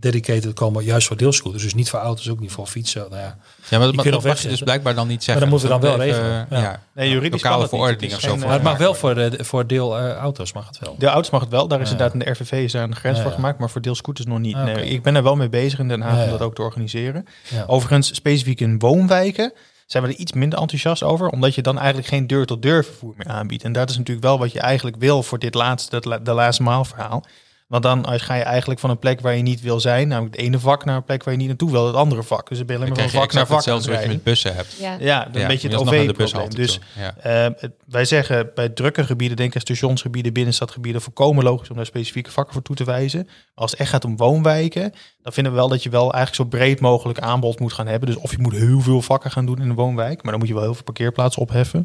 dedicated komen, juist voor deelscooters. Dus niet voor auto's, ook niet voor fietsen. Nou ja.
Ja, maar dat mag,
nog
mag je dus blijkbaar dan niet
Maar
zeggen.
dan moeten we dan wel
even,
regelen.
eh,
Ja.
Ja.
Nee, juridisch
Lokale
kan dat niet.
verordening of zo
Maar het mag wel voor, de, voor deel eh, auto's mag het wel.
De auto's mag het wel. Daar is
Ja.
inderdaad in de RVV is daar een grens
Ja,
voor gemaakt. Maar voor deelscooters nog niet.
Ah,
Nee, ik ben er wel mee bezig in Den Haag
Ja,
om dat ook te organiseren.
Ja.
Overigens, specifiek in woonwijken zijn we er iets minder enthousiast over. Omdat je dan eigenlijk geen deur-tot-deur vervoer meer aanbiedt. En dat is natuurlijk wel wat je eigenlijk wil voor dit laatste, de laatste maal verhaal. Want dan als ga je eigenlijk van een plek waar je niet wil zijn, namelijk het ene vak, naar een plek waar je niet naartoe wil, het andere vak. Dus dan ben je alleen maar van vak naar vak het
wat je met bussen hebt.
Ja.
Ja, een
Ja,
beetje het OV-probleem. Dus.
Ja.
eh, wij zeggen bij drukke gebieden, denk aan stationsgebieden, binnenstadgebieden, volkomen logisch om daar specifieke vakken voor toe te wijzen. Maar als het echt gaat om woonwijken, dan vinden we wel dat je wel eigenlijk zo breed mogelijk aanbod moet gaan hebben. Dus of je moet heel veel vakken gaan doen in een woonwijk, maar dan moet je wel heel veel parkeerplaatsen opheffen.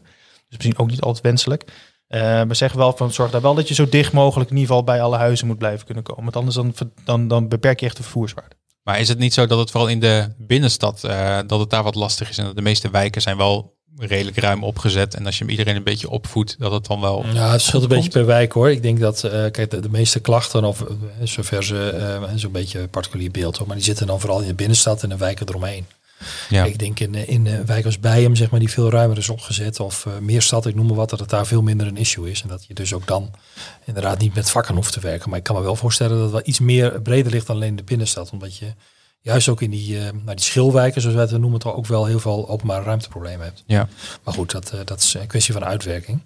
Dus misschien ook niet altijd wenselijk. Eh we zeggen wel van zorg daar wel dat je zo dicht mogelijk in ieder geval bij alle huizen moet blijven kunnen komen. Want anders dan, dan, dan beperk je echt de vervoerswaarde.
Maar is het niet zo dat het vooral in de binnenstad, eh, dat het daar wat lastig is en dat de meeste wijken zijn wel redelijk ruim opgezet en als je iedereen een beetje opvoedt, dat het dan wel...
Ja, het scheelt een
Komt.
beetje per wijk hoor. Ik denk dat, eh, kijk, de, de meeste klachten, of zover ze, eh, zo'n beetje particulier beeld hoor, maar die zitten dan vooral in de binnenstad en de wijken eromheen.
Ja.
Ik denk in, eh, in een wijk als Bijem, zeg maar, die veel ruimer is opgezet, of eh Meerstad, ik noem maar wat, dat het daar veel minder een issue is. En dat je dus ook dan inderdaad niet met vakken hoeft te werken. Maar ik kan me wel voorstellen dat het wel iets meer breder ligt dan alleen de binnenstad. Omdat je juist ook in die, eh nou, die schilwijken, zoals wij het noemen, toch ook wel heel veel openbare ruimteproblemen hebt.
Ja.
Maar goed, dat, dat is een kwestie van uitwerking.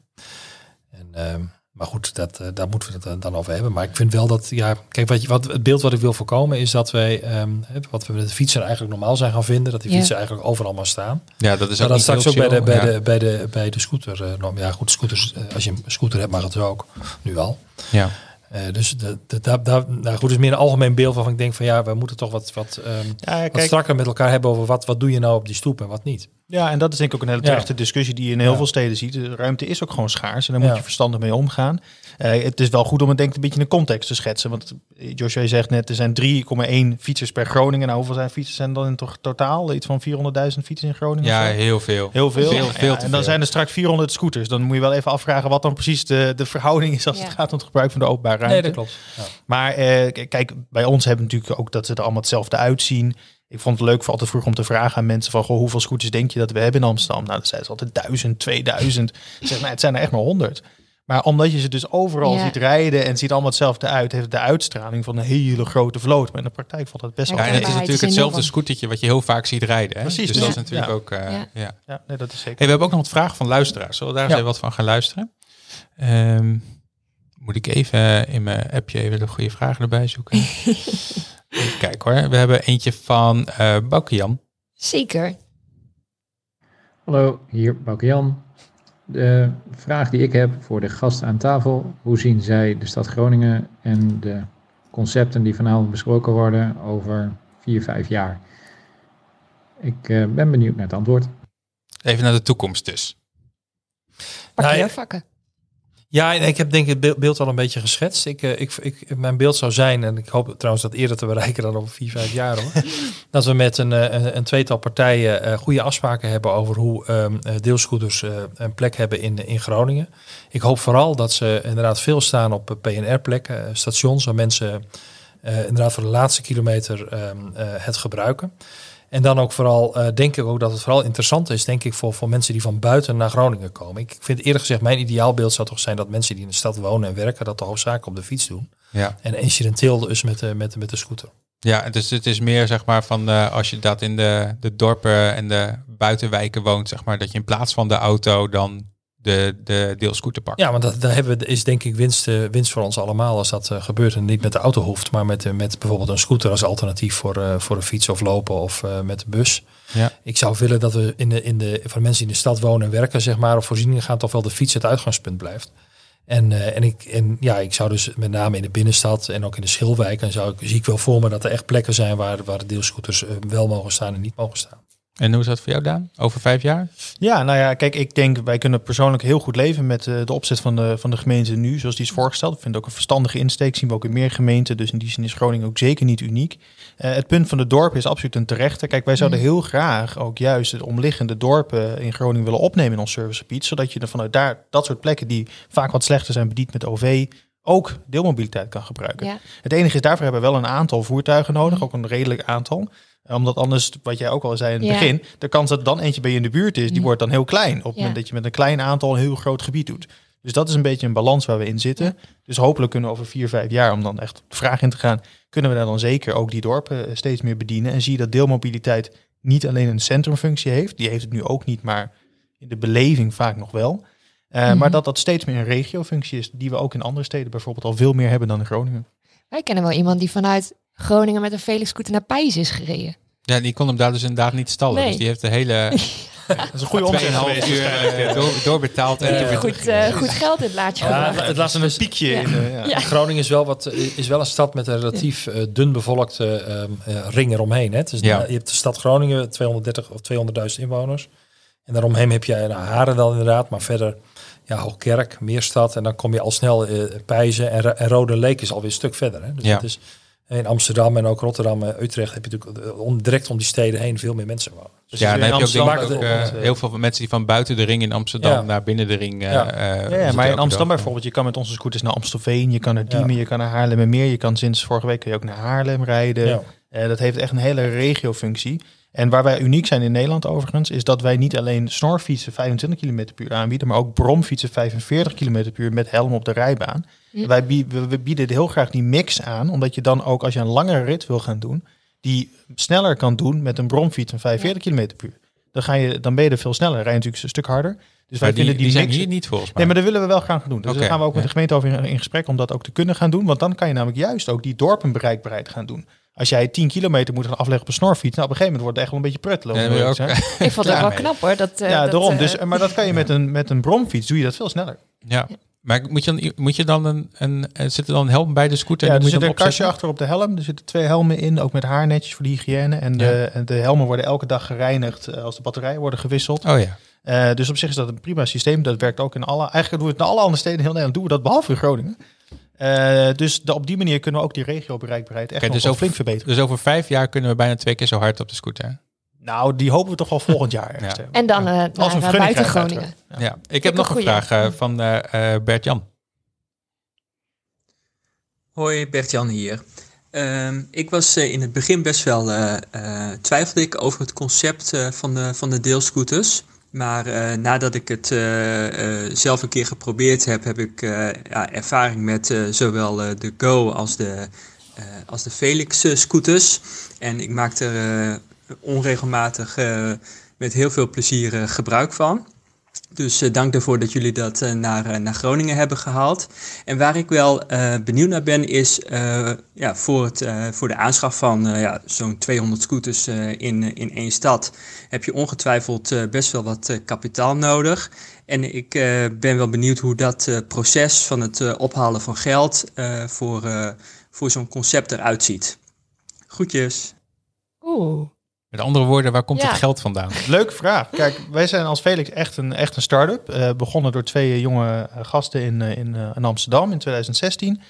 En, ehm, maar goed, dat, eh, daar moeten we het eh, dan over hebben. Maar ik vind wel dat, ja, kijk, wat, je, wat, het beeld wat ik wil voorkomen is dat wij, ehm, hè, wat we met de fietsen eigenlijk normaal zijn gaan vinden, dat die
Ja.
fietsen eigenlijk overal maar staan.
ja, dat is
Maar
ook
dat straks ook bij de, bij,
Ja.
de, bij, de, bij de scooter. eh, norm. ja, goed, scooters, als je een scooter hebt, mag het ook. Nu al.
Ja.
Eh, dus daar, daar, nou goed, is meer een algemeen beeld waarvan ik denk van ja, we moeten toch wat, wat, ehm,
Ja,
wat strakker met elkaar hebben over wat, wat doe je nou op die stoep en wat niet.
Ja, en dat is denk ik ook een hele
Ja.
terechte discussie die je in heel
Ja.
veel steden ziet. De ruimte is ook gewoon schaars en daar moet je verstandig mee omgaan. Eh, het is wel goed om het denk ik een beetje in de context te schetsen. Want eh, Joshua je zegt net, er zijn 3,1 fietsers per Groningen. Nou, hoeveel zijn fietsers zijn dan in toch totaal? Iets van 400.000 fietsers in Groningen?
ja, heel veel.
Heel veel. En dan
veel.
zijn er straks 400 scooters. Dan moet je wel even afvragen wat dan precies de, de verhouding is als
Ja.
het gaat om het gebruik van de openbare ruimte.
Nee, dat klopt. Ja.
Maar eh, kijk, bij ons hebben we natuurlijk ook dat ze er allemaal hetzelfde uitzien. Ik vond het leuk voor altijd vroeg om te vragen aan mensen van... Goh, hoeveel scooters denk je dat we hebben in Amsterdam? Nou, dat zijn ze altijd duizend, 2000. Ik zeg, nou, het zijn er echt maar honderd. Maar omdat je ze dus overal
Ja.
ziet rijden en het ziet allemaal hetzelfde uit... heeft het de uitstraling van een hele grote vloot. Maar in de praktijk valt dat best
Ja,
Ja,
wel
en het is natuurlijk hetzelfde scootertje wat je heel vaak ziet rijden. Hè?
Precies,
Dus
ja.
dat is natuurlijk
Ja.
ook... eh,
Ja.
ja.
Ja, nee, dat is zeker.
Hey, we hebben ook nog wat vragen van luisteraars. Zullen we daar eens wat van gaan luisteren? Ehm, moet ik even in mijn appje even de goede vragen erbij zoeken? even kijken hoor. We hebben eentje van eh Bouke Jan.
Zeker.
Hallo, hier Bouke Jan. De vraag die ik heb voor de gasten aan tafel. Hoe zien zij de stad Groningen en de concepten die vanavond besproken worden over vier, vijf jaar? Ik eh, ben benieuwd naar het antwoord.
Even naar de toekomst dus.
Parkeervakken.
Ja, ik heb denk ik het beeld- al een beetje geschetst. Ik, eh, ik, ik, mijn beeld zou zijn, en ik hoop trouwens dat eerder te bereiken dan over vier, vijf jaar hoor. dat we met een, eh, een, een tweetal partijen eh, goede afspraken hebben over hoe ehm, eh, deelscooters een plek hebben in, in Groningen. Ik hoop vooral dat ze inderdaad veel staan op PNR-plekken, stations waar mensen inderdaad voor de laatste kilometer ehm, eh, het gebruiken. En dan ook vooral, eh, denk ik ook dat het vooral interessant is, denk ik, voor, voor mensen die van buiten naar Groningen komen. Ik vind eerlijk gezegd, mijn ideaalbeeld zou toch zijn dat mensen die in de stad wonen en werken, dat toch hoofdzakelijk op de fiets doen.
Ja,
En incidenteel dus met de, met, de- met de scooter.
ja dus het is meer zeg maar van eh, als je dat in de, de dorpen en de buitenwijken woont, zeg maar, dat je in plaats van de auto dan de, de deelscooter pakken.
Ja, want dat, daar hebben we, is denk ik winst, eh, winst voor ons allemaal als dat eh, gebeurt. En niet met de auto hoeft, maar met, eh, met bijvoorbeeld een scooter als alternatief voor, voor een fiets of lopen of met de bus.
Ja.
Ik zou willen dat we in de, in de, voor de mensen die in de stad wonen en werken, zeg maar, of voorzieningen gaan, toch wel de fiets het uitgangspunt blijft. En, en, ik, en ja, ik zou dus met name in de binnenstad en ook in de Schilwijk, en zou ik, zie ik wel voor me dat er echt plekken zijn waar, waar de deelscooters wel mogen staan en niet mogen staan.
En hoe is dat voor jou, Daan? Over vijf jaar?
Ja, nou ja, kijk, ik denk wij kunnen persoonlijk heel goed leven met eh, de opzet van de, van de gemeente nu, zoals die is voorgesteld. Ik vind het ook een verstandige insteek, zien we ook in meer gemeenten. Dus in die zin is Groningen ook zeker niet uniek. Eh, het punt van de dorpen is absoluut een terechte. Kijk, wij zouden heel graag ook juist de omliggende dorpen in Groningen willen opnemen in ons servicegebied, zodat je er vanuit daar dat soort plekken die vaak wat slechter zijn bediend met OV, ook deelmobiliteit kan gebruiken.
Ja.
Het enige is, daarvoor hebben we wel een aantal voertuigen nodig, ook een redelijk aantal. Omdat anders, wat jij ook al zei in het
Ja.
begin, de kans dat dan eentje bij je in de buurt is, die
Mm.
wordt dan heel klein. Op het moment dat je met een klein aantal een heel groot gebied doet. Dus dat is een beetje een balans waar we in zitten. Dus hopelijk kunnen we over vier, vijf jaar, om dan echt op de vraag in te gaan, kunnen we daar dan zeker ook die dorpen eh, steeds meer bedienen. En zie je dat deelmobiliteit niet alleen een centrumfunctie heeft, die heeft het nu ook niet, maar in de beleving vaak nog wel. Eh,
Mhm.
Maar dat dat steeds meer een regiofunctie is, die we ook in andere steden bijvoorbeeld al veel meer hebben dan in Groningen.
Wij kennen wel iemand die vanuit Groningen met een Felix scooter naar Pijs is gereden.
Ja, die kon hem daar dus inderdaad niet stallen.
Nee.
Dus die heeft de hele
Dat is een goede omzet
2,5
geweest.
uur eh, door, doorbetaald. En weer
Goed, eh, goed geld in het laadje
Ja, het laatste
een piekje
Ja.
in. eh, ja.
Ja.
Groningen is wel, wat, is wel een stad met een relatief eh, dun bevolkte ehm, eh, ring eromheen. Hè? Dus
Ja.
Je hebt de stad Groningen, 230 of 200.000 inwoners. En daaromheen heb je nou, Haren dan inderdaad, maar verder ja, Hoogkerk, Meerstad. En dan kom je al snel eh Pijzen en, Ro- en Rode Leek is alweer een stuk verder. Hè? Dus
Ja.
dat is, in Amsterdam en ook Rotterdam en Utrecht heb je natuurlijk eh, om, direct om die steden heen veel meer mensen wonen.
Dus
ja, dan heb je ook
Amsterdam
denk ik ook,
bijvoorbeeld,
eh, heel veel mensen die van buiten de ring in Amsterdam
Ja.
naar binnen de ring. eh,
Ja.
Ja, maar in Amsterdam
dag.
bijvoorbeeld, je kan met onze scooters naar Amstelveen, je kan naar
Ja.
Diemen, je kan naar Haarlemmermeer, je kan sinds vorige week kun je ook naar Haarlem rijden.
Ja.
Eh, dat heeft echt een hele regiofunctie. En waar wij uniek zijn in Nederland overigens, is dat wij niet alleen snorfietsen 25 km per uur aanbieden, maar ook bromfietsen 45 km per uur met helm op de rijbaan.
Hm.
Wij bieden heel graag die mix aan, omdat je dan ook als je een langere rit wil gaan doen, die sneller kan doen met een bromfiets van 45 km per uur. Dan, ga je, dan ben je er veel sneller, rij je natuurlijk een stuk harder. Dus wij
Maar die,
vinden
die
die,
zijn
mix...
hier niet volgens mij.
Nee, maar dat willen we wel gaan doen. Dus daar gaan we ook met
ja.
de gemeente over in, in gesprek om dat ook te kunnen gaan doen. Want dan kan je namelijk juist ook die dorpen bereikbaarheid gaan doen. Als jij 10 kilometer moet gaan afleggen op een snorfiets, nou op een gegeven moment wordt het echt wel een beetje pruttelen. om
Ja.
Ik vond het
Ja,
wel knap hoor. Dat, eh,
ja,
dat,
daarom.
eh,
Dus, maar dat kan je met een, met een bromfiets, doe je dat veel sneller.
Ja. Maar moet je dan, moet je dan een, een, eh, zit er dan een helm bij de scooter?
Ja,
en
er zit een kastje achter op de helm. Er zitten twee helmen in, ook met haarnetjes voor de hygiëne. En de, en de helmen worden elke dag gereinigd eh, als de batterijen worden gewisseld.
Oh ja.
Eh, dus op zich is dat een prima systeem. Dat werkt ook in alle... Eigenlijk doen we het in alle andere steden in heel Nederland. Doen we dat behalve in Groningen. Dus de- op die manier kunnen we ook die regio-bereikbaarheid echt
Kijk,
nog
dus over-
flink verbeteren.
Dus over vijf jaar kunnen we bijna twee keer zo hard op de scooter.
Nou, die hopen we toch wel volgend jaar. ergens
Ja.
En dan eh, naar
Als we
eh, buiten Groningen.
Ja. Ik
ik
heb nog
een goeie.
vraag eh, van eh, eh, Bert-Jan.
Hoi, Bert-Jan hier. Ehm, ik was eh, in het begin best wel twijfelde ik over het concept eh, van, de, van de deelscooters. Maar eh, nadat ik het eh, eh, zelf een keer geprobeerd heb, heb ik eh, ja, ervaring met eh, zowel eh, de Go als de, eh, als de Felix scooters. En ik maak er eh, onregelmatig eh, met heel veel plezier eh, gebruik van. Dus eh, dank daarvoor dat jullie dat naar, naar Groningen hebben gehaald. En waar ik wel benieuwd naar ben, is ja, voor, het, voor de aanschaf van ja, zo'n 200 scooters in, in één stad, heb je ongetwijfeld best wel wat kapitaal nodig. En ik ben wel benieuwd hoe dat proces van het ophalen van geld voor, voor zo'n concept eruit ziet. Groetjes.
Oeh.
Met andere woorden, waar komt
Ja.
het geld vandaan?
Leuke vraag. Kijk, wij zijn als Felix echt een, echt een start-up. Eh, begonnen door twee jonge eh, gasten in, eh, in, eh, in Amsterdam in 2016.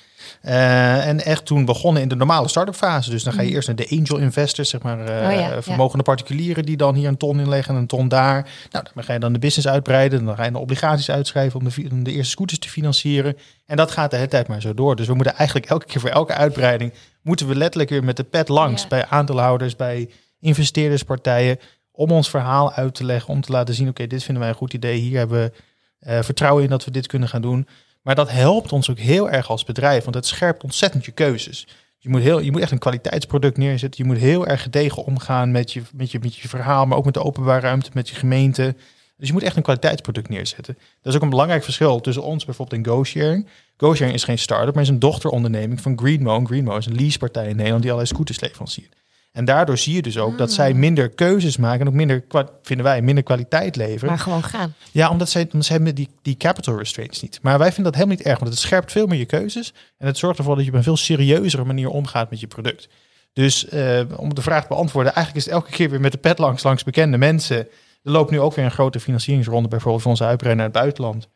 Eh, en echt toen begonnen in de normale start-up fase. Dus dan ga je
Mhm.
eerst naar de angel investors, zeg maar,
Oh ja, ja.
vermogende particulieren die dan hier een ton inleggen en een ton daar. Nou, dan ga je dan de business uitbreiden. Dan ga je de obligaties uitschrijven om de, om de eerste scooters te financieren. En dat gaat de hele tijd maar zo door. Dus we moeten eigenlijk elke keer voor elke uitbreiding, moeten we letterlijk weer met de pet langs
Ja.
bij aandeelhouders, bij investeerderspartijen om ons verhaal uit te leggen, om te laten zien, oké, dit vinden wij een goed idee, hier hebben we eh, vertrouwen in dat we dit kunnen gaan doen. Maar dat helpt ons ook heel erg als bedrijf, want het scherpt ontzettend je keuzes. Je moet, heel, je moet echt een kwaliteitsproduct neerzetten. Je moet heel erg gedegen omgaan met je, met je, met je verhaal, maar ook met de openbare ruimte, met je gemeente. Dus je moet echt een kwaliteitsproduct neerzetten. Dat is ook een belangrijk verschil tussen ons bijvoorbeeld in GoSharing. GoSharing is geen start-up, maar is een dochteronderneming van Greenmo. En Greenmo is een leasepartij in Nederland die allerlei scooters leveranciert. En daardoor zie je dus ook dat zij minder keuzes maken en ook minder, vinden wij, minder kwaliteit leveren.
Maar gewoon gaan.
Ja, omdat zij, omdat zij hebben die, die capital restraints niet. Maar wij vinden dat helemaal niet erg, want het scherpt veel meer je keuzes. En het zorgt ervoor dat je op een veel serieuzere manier omgaat met je product. Dus eh, om de vraag te beantwoorden, eigenlijk is het elke keer weer met de pet langs, langs bekende mensen. Er loopt nu ook weer een grote financieringsronde, bijvoorbeeld voor onze uitbreiding naar het buitenland.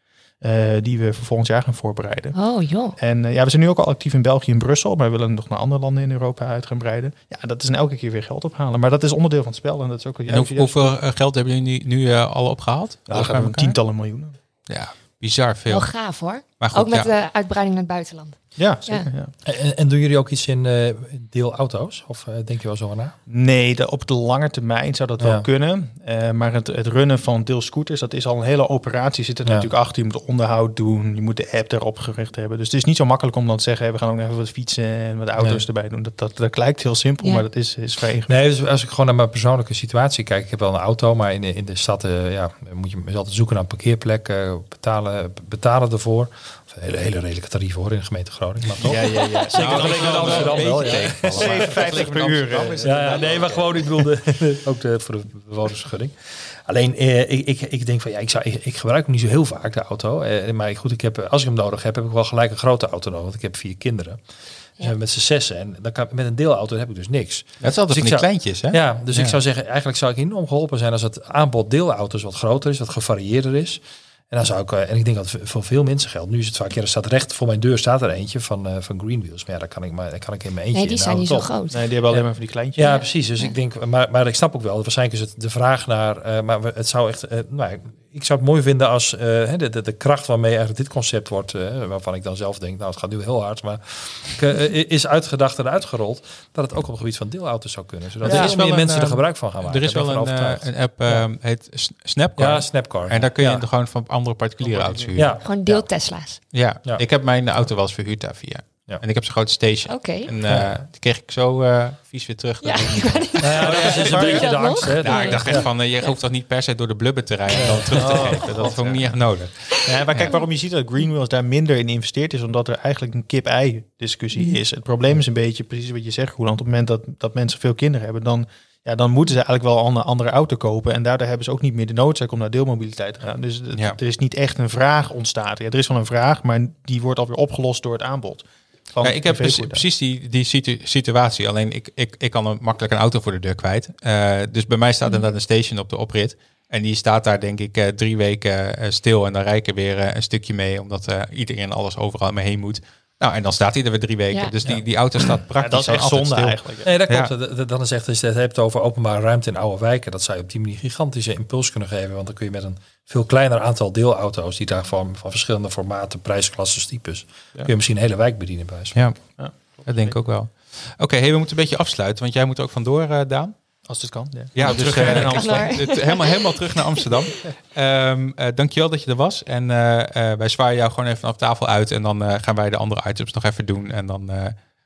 Eh, die we voor volgend jaar gaan voorbereiden.
Oh joh.
En eh, ja, we zijn nu ook al actief in België en Brussel, maar we willen nog naar andere landen in Europa uit gaan breiden. Ja, dat is een elke keer weer geld ophalen. Maar dat is onderdeel van het spel en dat is ook
En hoe- hoeveel eh, geld hebben jullie nu, nu eh, al opgehaald?
Dat gaat om
elkaar?
tientallen miljoenen.
Ja, bizar veel.
Wel gaaf hoor.
Maar goed,
ook met
ja.
de uitbreiding naar het buitenland.
Ja, zeker. Ja.
En, en doen jullie ook iets in eh deelauto's? Of eh, denk je wel zo na?
Nee, de, op de lange termijn zou dat
Ja.
wel kunnen. Eh, maar het, het runnen van deelscooters, dat is al een hele operatie. Zit er
Ja.
natuurlijk achter. Je moet onderhoud doen. Je moet de app erop gericht hebben. Dus het is niet zo makkelijk om dan te zeggen... hey, we gaan ook even wat fietsen en wat auto's
Nee.
erbij doen. Dat, dat, dat lijkt heel simpel,
Ja.
maar dat is, is vrij ingewikkeld.
Nee, dus als ik gewoon naar mijn persoonlijke situatie kijk. Ik heb wel een auto, maar in de, in de stad eh, ja, moet je altijd zoeken naar een parkeerplek. betalen, betalen ervoor. Hele, hele redelijke tarieven hoor in de gemeente Groningen. Maar toch?
Ja, ja, ja.
Zeker
Nou, wel
Amsterdam wel,
beetje
ja.
tegenvallen.
57 per uur.
Ja, nee, maar gewoon, ik bedoelde ook de, voor de bewonersvergunning. Alleen, eh, ik, ik, ik denk van, ja, ik, zou, ik, ik gebruik hem niet zo heel vaak, de auto. Eh, maar goed, ik heb, als ik hem nodig heb, heb ik wel gelijk een grote auto nodig. Want ik heb vier kinderen. Dus
Ja.
met z'n zessen. En dan kan, met een deelauto heb ik dus niks.
Het is altijd
Dus
van
ik
die
zou-
kleintjes, hè?
Ja, dus ik zou zeggen, eigenlijk zou ik enorm geholpen zijn als het aanbod deelauto's wat groter is, wat gevarieerder is. En dan zou ik, eh, en ik denk dat het voor veel mensen geldt. Nu is het vaak, ja, er staat recht voor mijn deur staat er eentje van, eh van Greenwheels. Maar ja, daar kan ik, maar, daar kan ik in mijn eentje
Nee, die
in,
zijn
nou,
niet zo groot.
Nee, die hebben alleen
Ja.
maar van die kleintjes.
Ja, precies. Dus ik denk, maar, maar ik snap ook wel, waarschijnlijk is het de vraag naar, eh, maar het zou echt, nou, ik zou het mooi vinden als eh, hè, de, de, de kracht waarmee eigenlijk dit concept wordt, eh, waarvan ik dan zelf denk, nou, het gaat nu heel hard, maar eh, is uitgedacht en uitgerold, dat het ook op het gebied van deelauto's zou kunnen. Zodat
Ja, er is
meer
een,
mensen er gebruik van gaan maken.
Er is wel een, eh, een app, heet Snapcar.
ja, Snapcar.
en daar kun je
ja.
gewoon van andere particuliere auto's huren.
Ja,
Gewoon deel Tesla's.
Ja.
Ja.
ik heb mijn auto wel eens verhuurd daar via.
Ja.
En ik heb zo'n grote station.
Oké.
En eh, die kreeg ik zo eh, vies weer terug.
Ja,
Dat ik-
niet-
Nou ja, dat is een beetje de
dat
angst. Hè?
Nou, ik dacht echt van, eh, je hoeft toch niet per se door de blubber te rijden en dan terug te geven. Dat vond ik niet echt nodig.
Ja, maar kijk, waarom je ziet dat Greenwheels daar minder in investeert is, omdat er eigenlijk een kip-ei discussie is. Het probleem is een beetje precies wat je zegt, Roland. Op het moment dat, dat mensen veel kinderen hebben, dan, ja, dan moeten ze eigenlijk wel een andere auto kopen. En daardoor hebben ze ook niet meer de noodzaak om naar deelmobiliteit te gaan. Dus
Ja.
er is niet echt een vraag ontstaan. Ja, er is wel een vraag, maar die wordt alweer opgelost door het aanbod. Van
Ja, ik heb precies, die, die situ- situatie. Alleen ik, ik, ik kan een, makkelijk een auto voor de deur kwijt. Eh, dus bij mij staat inderdaad een station op de oprit. En die staat daar denk ik eh, drie weken eh, stil. En dan ik er weer een stukje mee. Omdat iedereen alles overal mee heen moet. Nou, en dan staat hij er weer drie weken.
Ja.
Dus die, die auto staat
Ja,
praktisch
dat is echt zonde
stil.
eigenlijk.
Nee, dat
Ja.
klopt. Dan is echt, als je het hebt over openbare ruimte in oude wijken, dat zou je op die manier gigantische impuls kunnen geven. Want dan kun je met een veel kleiner aantal deelauto's, die daarvan van verschillende formaten, prijsklassen, types, kun je misschien een hele wijk bedienen bij.
Ja,
Ja.
dat denk ik ook wel. Oké, hey, we moeten een beetje afsluiten. Want jij moet ook vandoor, eh, Daan.
Als het kan. Ja,
Ja,
dus terug naar
Kan
Amsterdam.
hoor.
het, helemaal, helemaal terug naar Amsterdam. Ehm eh, dankjewel dat je er was. En eh, eh, wij zwaaien jou gewoon even vanaf tafel uit. En dan eh, gaan wij de andere items nog even doen. En dan eh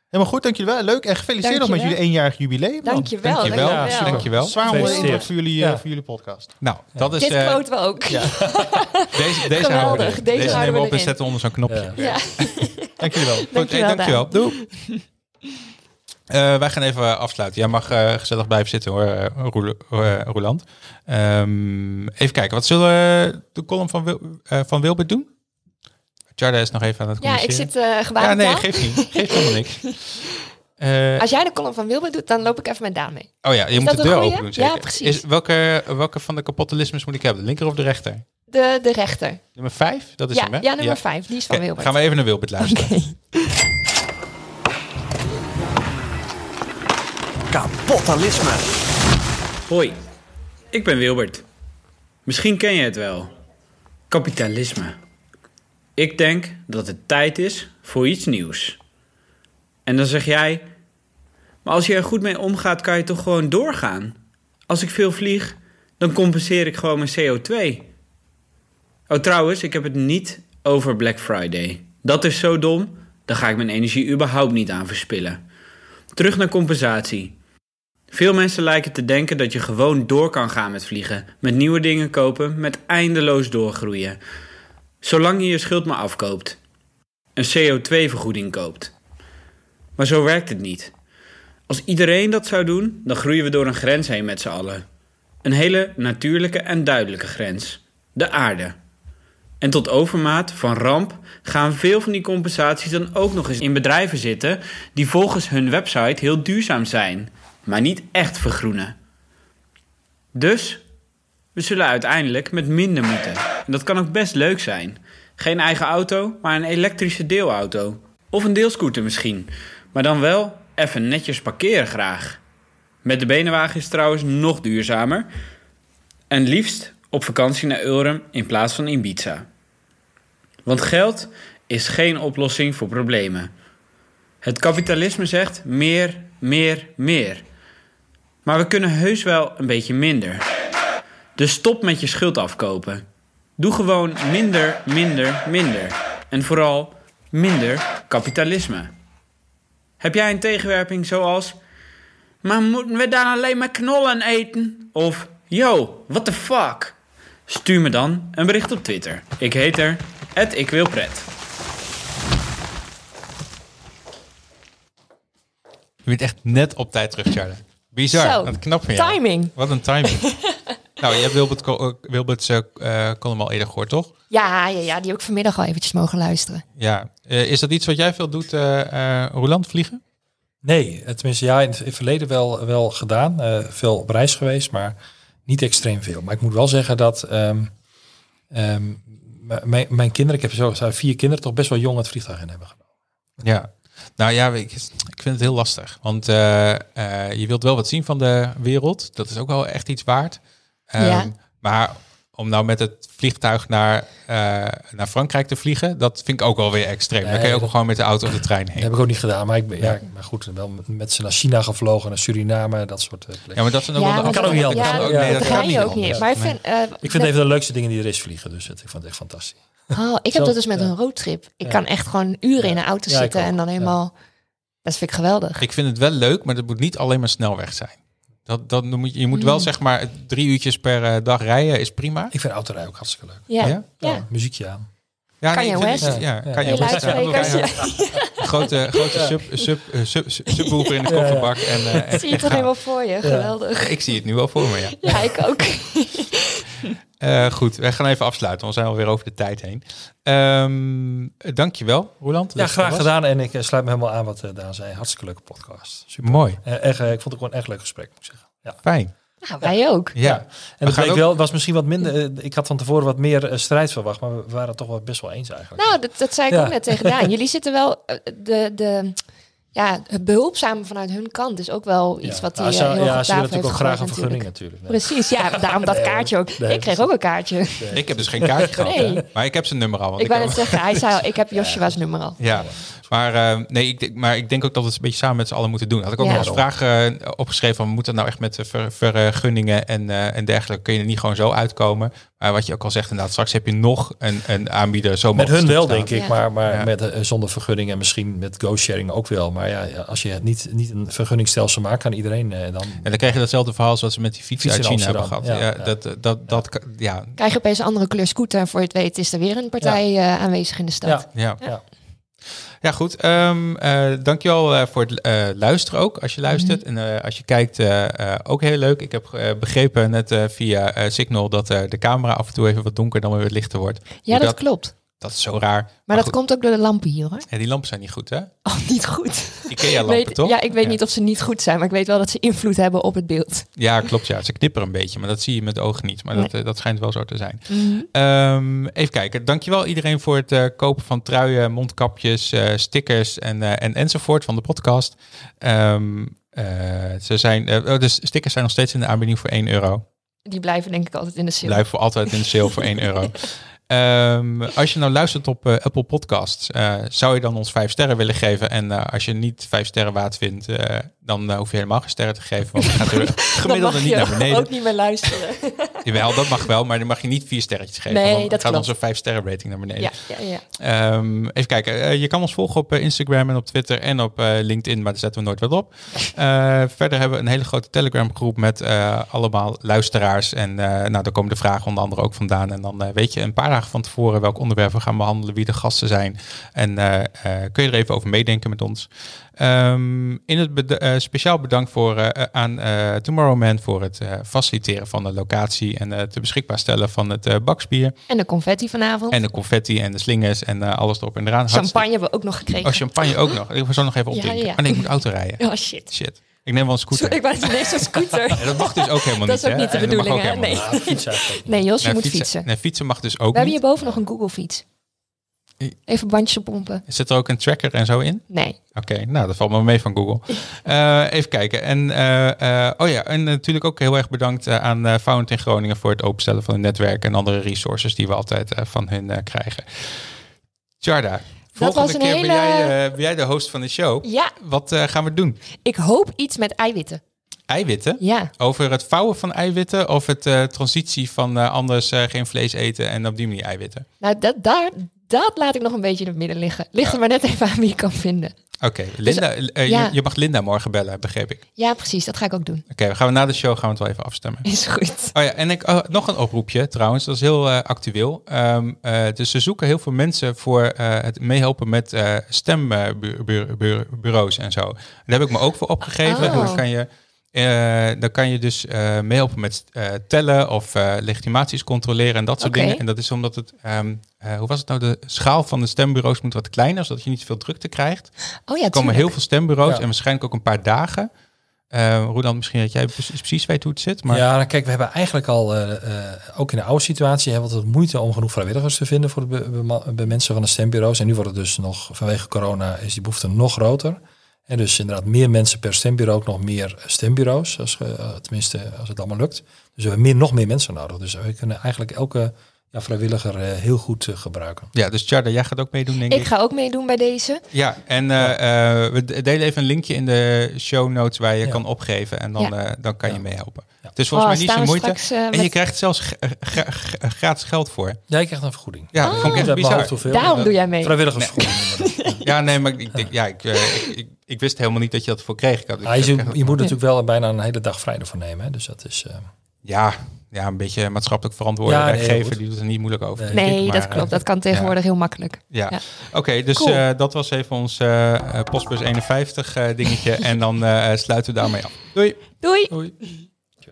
Helemaal goed, dankjewel. Leuk en gefeliciteerd nog met jullie eenjarig jubileum.
Dankjewel.
Dankjewel.
Dankjewel.
Ja, dankjewel.
Zwaar onder indruk voor jullie,
Ja.
voor jullie podcast.
Nou, dat is
Dit quoten we ook. Ja.
deze, deze houden we.
Deze
Deze,
houden
nemen we op en zetten onder zo'n knopje.
Ja.
Dank jullie wel.
Goed, hey,
Dankjewel,
dankjewel. Doei. Eh, wij gaan even afsluiten. Jij mag eh, gezellig blijven zitten hoor, eh, Roeland. Ehm, even kijken, wat zullen we de column van, Wil, van Wilbert doen? Jarda is nog even aan het
Ja, ik zit uh,
Ja, nee,
aan.
geeft niet. Geeft helemaal niks.
Als jij de column van Wilbert doet, dan loop ik even met Daan mee.
oh ja, je moet de deur open doen
Ja, precies.
Is, welke, welke van de kapotalismes moet ik hebben? De linker of de rechter?
De, de rechter.
Nummer vijf? Dat is
Ja,
hem, hè?
ja, nummer vijf. Die is van Wilbert.
Gaan we even naar Wilbert luisteren.
Kapotalisme.
Hoi, ik ben Wilbert. Misschien ken je het wel. Kapitalisme. Ik denk dat het tijd is voor iets nieuws. En dan zeg jij, maar als je er goed mee omgaat, kan je toch gewoon doorgaan? Als ik veel vlieg, dan compenseer ik gewoon mijn CO2. Oh, trouwens, ik heb het niet over Black Friday. Dat is zo dom, daar ga ik mijn energie überhaupt niet aan verspillen. Terug naar compensatie. Veel mensen lijken te denken dat je gewoon door kan gaan met vliegen, met nieuwe dingen kopen, met eindeloos doorgroeien. Zolang je je schuld maar afkoopt. Een CO2-vergoeding koopt. Maar zo werkt het niet. Als iedereen dat zou doen, dan groeien we door een grens heen met z'n allen. Een hele natuurlijke en duidelijke grens. De aarde. En tot overmaat van ramp gaan veel van die compensaties dan ook nog eens in bedrijven zitten die volgens hun website heel duurzaam zijn, maar niet echt vergroenen. Dus we zullen uiteindelijk met minder moeten. En dat kan ook best leuk zijn. Geen eigen auto, maar een elektrische deelauto. Of een deelscooter misschien. Maar dan wel even netjes parkeren graag. Met de benenwagen is trouwens nog duurzamer. En liefst op vakantie naar Ulrum in plaats van Ibiza. Want geld is geen oplossing voor problemen. Het kapitalisme zegt meer, meer, meer. Maar we kunnen heus wel een beetje minder. Dus stop met je schuld afkopen. Doe gewoon minder, minder, minder. En vooral minder kapitalisme. Heb jij een tegenwerping zoals... Maar moeten we dan alleen maar knollen eten? Of, yo, what the fuck? Stuur me dan een bericht op Twitter. Ik heet er, ik wil pret.
Je bent echt net op tijd terug, Charlie. Bizar.
Zo,
Wat knap van jou.
Timing.
Wat een timing. nou, je hebt Wilbert, eh, Wilbert's eh, eh, column al eerder gehoord, toch?
Ja, ja, ja, die heb ik vanmiddag al eventjes mogen luisteren.
Ja. Eh, is dat iets wat jij veel doet, eh eh Roland, vliegen?
Nee, tenminste ja, in het in het verleden wel, wel gedaan. eh, veel op reis geweest, maar niet extreem veel. Maar ik moet wel zeggen dat ehm, ehm, mijn, mijn kinderen, ik heb zo zo vier kinderen, toch best wel jong het vliegtuig in hebben genomen.
Ja. Nou ja, ik, ik vind het heel lastig. Want eh, eh, je wilt wel wat zien van de wereld. Dat is ook wel echt iets waard. Ehm,
Ja.
Maar om nou met het vliegtuig naar, eh, naar Frankrijk te vliegen, dat vind ik ook wel weer extreem. Dan kan je ook
dat-
gewoon met de auto of de trein
Dat
heen.
heb ik ook niet gedaan, maar ik ben, ja, maar goed, wel met, ze naar China gevlogen, naar Suriname, dat soort eh, plekken.
Ja, maar dat
Ja,
wel de
kan ook niet
dat-
anders.
Ja,
kan ook-
dat,
nee, dat
dat
kan niet
je ook
anders.
niet. Maar ik vind, eh,
ik vind het een van de leukste dingen die er is vliegen, dus het, ik vond het echt fantastisch.
Oh, ik heb dat dus met
ja.
een roadtrip. Ik
Ja.
kan echt gewoon uren in een auto zitten en dan
ja.
helemaal... Dat vind ik geweldig.
Ik vind het wel leuk, maar het moet niet alleen maar snelweg zijn. Dat, dat moet, je moet wel
Mm.
zeg maar drie uurtjes per eh, dag rijden is prima.
Ik vind autorijden ook hartstikke leuk.
Ja,
Ja?
ja.
Ja, muziekje aan.
Ja,
Kan je West?
het- Ja,
Ja.
kan je
Je
West. Grote, grote sub, sub, eh, sub, sub, subwoofer in de kofferbak. En, eh, en-
Zie je
en
toch helemaal voor je? Geweldig.
Ik zie het nu wel voor me, ja.
Ja, ik ook.
Eh, goed, wij gaan even afsluiten, want we zijn alweer over de tijd heen. Ehm dankjewel, Roland.
Ja, graag
was.
gedaan en ik eh, sluit me helemaal aan wat eh, Daan zei. Hartstikke leuke podcast. Super.
Mooi,
echt, ik vond het gewoon een echt leuk gesprek, moet ik zeggen. Ja.
fijn.
Nou, wij ook.
Ja,
En het
ook-
wel, was misschien wat minder. ik had van tevoren wat meer strijd verwacht, maar we waren het toch wel best wel eens eigenlijk.
Nou, dat, dat zei ik
Ja.
ook net tegen Daan. Jullie zitten wel... De, de, ja, het behulpzame vanuit hun kant is ook wel iets
Ja.
wat die eh,
ze-
heel
ja, ze natuurlijk ook graag een vergunning
natuurlijk.
Nee.
Precies, ja, daarom dat
Nee,
kaartje ook.
nee,
ik kreeg ook een kaartje.
ik heb dus geen kaartje gehad, maar ik heb zijn nummer al. Want
Ik wou net zeggen, hij zei al, ik heb Joshua's nummer al.
Ja, maar, eh, nee, ik, denk- maar ik denk ook dat we het een beetje samen met z'n allen moeten doen. Had ik ook
Ja.
nog als vraag eh, opgeschreven van, moet dat nou echt met ver- vergunningen en, eh, en dergelijke? Kun je er niet gewoon zo uitkomen? Maar wat je ook al zegt inderdaad, straks heb je nog een, een aanbieder. Zo
Met hun wel,
staan.
denk ik,
Ja.
maar, maar
Ja.
met, eh, zonder vergunning en misschien met go-sharing ook wel. Maar ja, als je het niet, niet een vergunningstelsel maakt, kan iedereen eh, dan...
En dan krijg je datzelfde verhaal zoals we met die fietsen
Fiets
uit
in
China hebben gehad. Ja,
ja,
dat, dat, dat, ja,
Krijg je opeens een andere kleur scooter en voor je het weet is er weer een partij eh, aanwezig in de stad.
Ja.
ja.
Ja.
Goed. Ehm eh, dankjewel eh, voor het eh, luisteren ook, als je luistert. En eh, als je kijkt, ook heel leuk. Ik heb begrepen net via Signal dat de camera af en toe even wat donker dan weer wat lichter wordt.
Ja,
Hoe
dat, klopt.
Dat is zo raar.
Maar, dat
goed.
komt ook door de lampen hier hoor.
Ja, die lampen zijn niet goed, hè?
Oh, niet goed.
Ikea-lampen, toch?
Ja, ik weet
Ja.
niet of ze niet goed zijn, maar ik weet wel dat ze invloed hebben op het beeld.
Ja, klopt. Ja, ze knipperen een beetje, maar dat zie je met de ogen niet. Maar dat, eh, dat schijnt wel zo te zijn. Ehm, even kijken. Dankjewel iedereen voor het eh, kopen van truien, mondkapjes, eh, stickers en, en enzovoort van de podcast. Ehm, eh, ze zijn, oh, de stickers zijn nog steeds in de aanbieding voor 1 euro.
Die blijven denk ik altijd in de sale.
Blijven voor altijd in de sale voor 1 euro. Ehm, als je nou luistert op eh, Apple Podcasts, eh, zou je dan ons 5 sterren willen geven? En eh, als je niet 5 sterren waard vindt, dan eh, hoef je helemaal geen sterren te geven. Want dan gaat er gemiddelde niet naar beneden.
ook niet meer luisteren.
Jawel, dat mag wel, maar dan mag je niet vier sterretjes geven.
Nee,
dan
dat
gaat onze vijf sterren rating naar beneden.
Ja, ja, ja.
Ehm, even kijken. Eh, je kan ons volgen op eh, Instagram en op Twitter en op LinkedIn, maar daar zetten we nooit wat op. Verder hebben we een hele grote Telegram groep met allemaal luisteraars. En nou, daar komen de vragen onder andere ook vandaan. En dan weet je een paar dagen van tevoren welk onderwerp we gaan behandelen, wie de gasten zijn. En kun je er even over meedenken met ons. Ehm, in het beda- eh, speciaal bedankt voor, eh, aan eh Tomorrowman voor het eh, faciliteren van de locatie en het beschikbaar stellen van het eh, bakspier.
En de confetti vanavond.
En de confetti en de slingers en eh, alles erop en eraan. Hartstikke-
Champagne hebben we ook nog gekregen.
Oh, champagne ook nog. Ik zal nog even opdrinken.
ja.
Oh nee, ik moet auto rijden.
Oh shit.
Shit. Ik neem wel een scooter.
Ik wou ineens zo'n scooter.
Ja, dat mag dus ook helemaal
Dat
niet.
is ook
hè?
niet de
dat
bedoeling, hè? Nee. Nee, Jos, je
Nee,
moet fietsen.
Nee, fietsen mag dus ook
We hebben hierboven nog een Google fiets. Even bandjes oppompen.
Zit er ook een tracker en zo in?
Nee.
Oké, nou, dat valt me mee van Google. Eh, even kijken. En, eh, eh, oh ja, en natuurlijk ook heel erg bedankt aan Found in Groningen voor het openstellen van hun netwerk en andere resources die we altijd van hun krijgen. Jarda, volgende
was een
keer ben, jij, ben jij de host van de show.
Ja,
Wat gaan we doen?
ik hoop iets met eiwitten.
Eiwitten?
Ja.
Over het vouwen van eiwitten of het transitie van anders geen vlees eten en op die manier eiwitten?
Nou, dat, daar, dat laat ik nog een beetje in het midden liggen. Ligt er maar net even aan wie ik kan vinden.
Oké, Linda, eh,
Dus, ja.
je, je mag Linda morgen bellen, begreep ik.
Ja, precies. Dat ga ik ook doen.
Oké, we gaan we na de show gaan we het wel even afstemmen.
Is goed.
Oh ja, en ik, oh, nog een oproepje trouwens, dat is heel eh, actueel. Ehm, eh, dus ze zoeken heel veel mensen voor het meehelpen met stembureaus en zo. Daar heb ik me ook voor opgegeven.
Oh.
Dan kan je, eh, dan kan je dus eh, meehelpen met eh, tellen of eh, legitimaties controleren en dat soort dingen. En dat is omdat het, ehm, eh, hoe was het nou, de schaal van de stembureaus moet wat kleiner, zodat je niet veel drukte krijgt.
Oh ja,
Er komen
tuurlijk.
heel veel stembureaus
Ja.
en waarschijnlijk ook een paar dagen. Eh Roland, misschien dat jij precies, weet hoe het zit. Maar
Ja, nou, kijk, we hebben eigenlijk al, eh, eh, ook in de oude situatie, hebben we altijd moeite om genoeg vrijwilligers te vinden voor de be- bema- be- mensen van de stembureaus. En nu wordt het dus nog, vanwege corona, is die behoefte nog groter. En dus inderdaad meer mensen per stembureau, ook nog meer stembureaus, als, eh, tenminste als het allemaal lukt. Dus we hebben meer, nog meer mensen nodig. Dus we kunnen eigenlijk elke ja, vrijwilliger eh, heel goed eh, gebruiken.
Ja, dus Tjarda, jij gaat ook meedoen, denk ik.
Ik ga ook meedoen bij deze.
Ja, en eh, eh, we delen even een linkje in de show notes waar je
Ja.
kan opgeven en dan,
Ja.
eh, dan kan je
Ja.
meehelpen.
Ja.
Het is volgens
Oh,
mij niet zo moeite.
straks,
En je krijgt zelfs gra- gra- gra- gratis geld voor.
Jij krijgt een vergoeding.
Ja, dat vond ik
Ik
echt bizar.
hoeveel.
Daarom doe jij mee.
Vrijwilligersvergoeding.
Ja, nee, maar ik, denk, ja, ik, ik, ik, ik wist helemaal niet dat je dat voor kreeg. Ik had,
Ja,
ik-
je,
ik-
je moet natuurlijk wel bijna een hele dag vrij ervoor nemen. Hè? Dus dat is... eh,
ja, ja, een beetje maatschappelijk verantwoorde
Ja,
werkgever. die doet er niet moeilijk over.
Nee.
ik, maar,
dat
eh,
klopt. Dat kan tegenwoordig heel makkelijk.
Ja,
Ja.
oké, dus
Cool.
eh, dat was even ons eh, eh, Postbus 51 eh, dingetje. en dan eh, sluiten we daarmee af. Doei!
Doei!
Doei!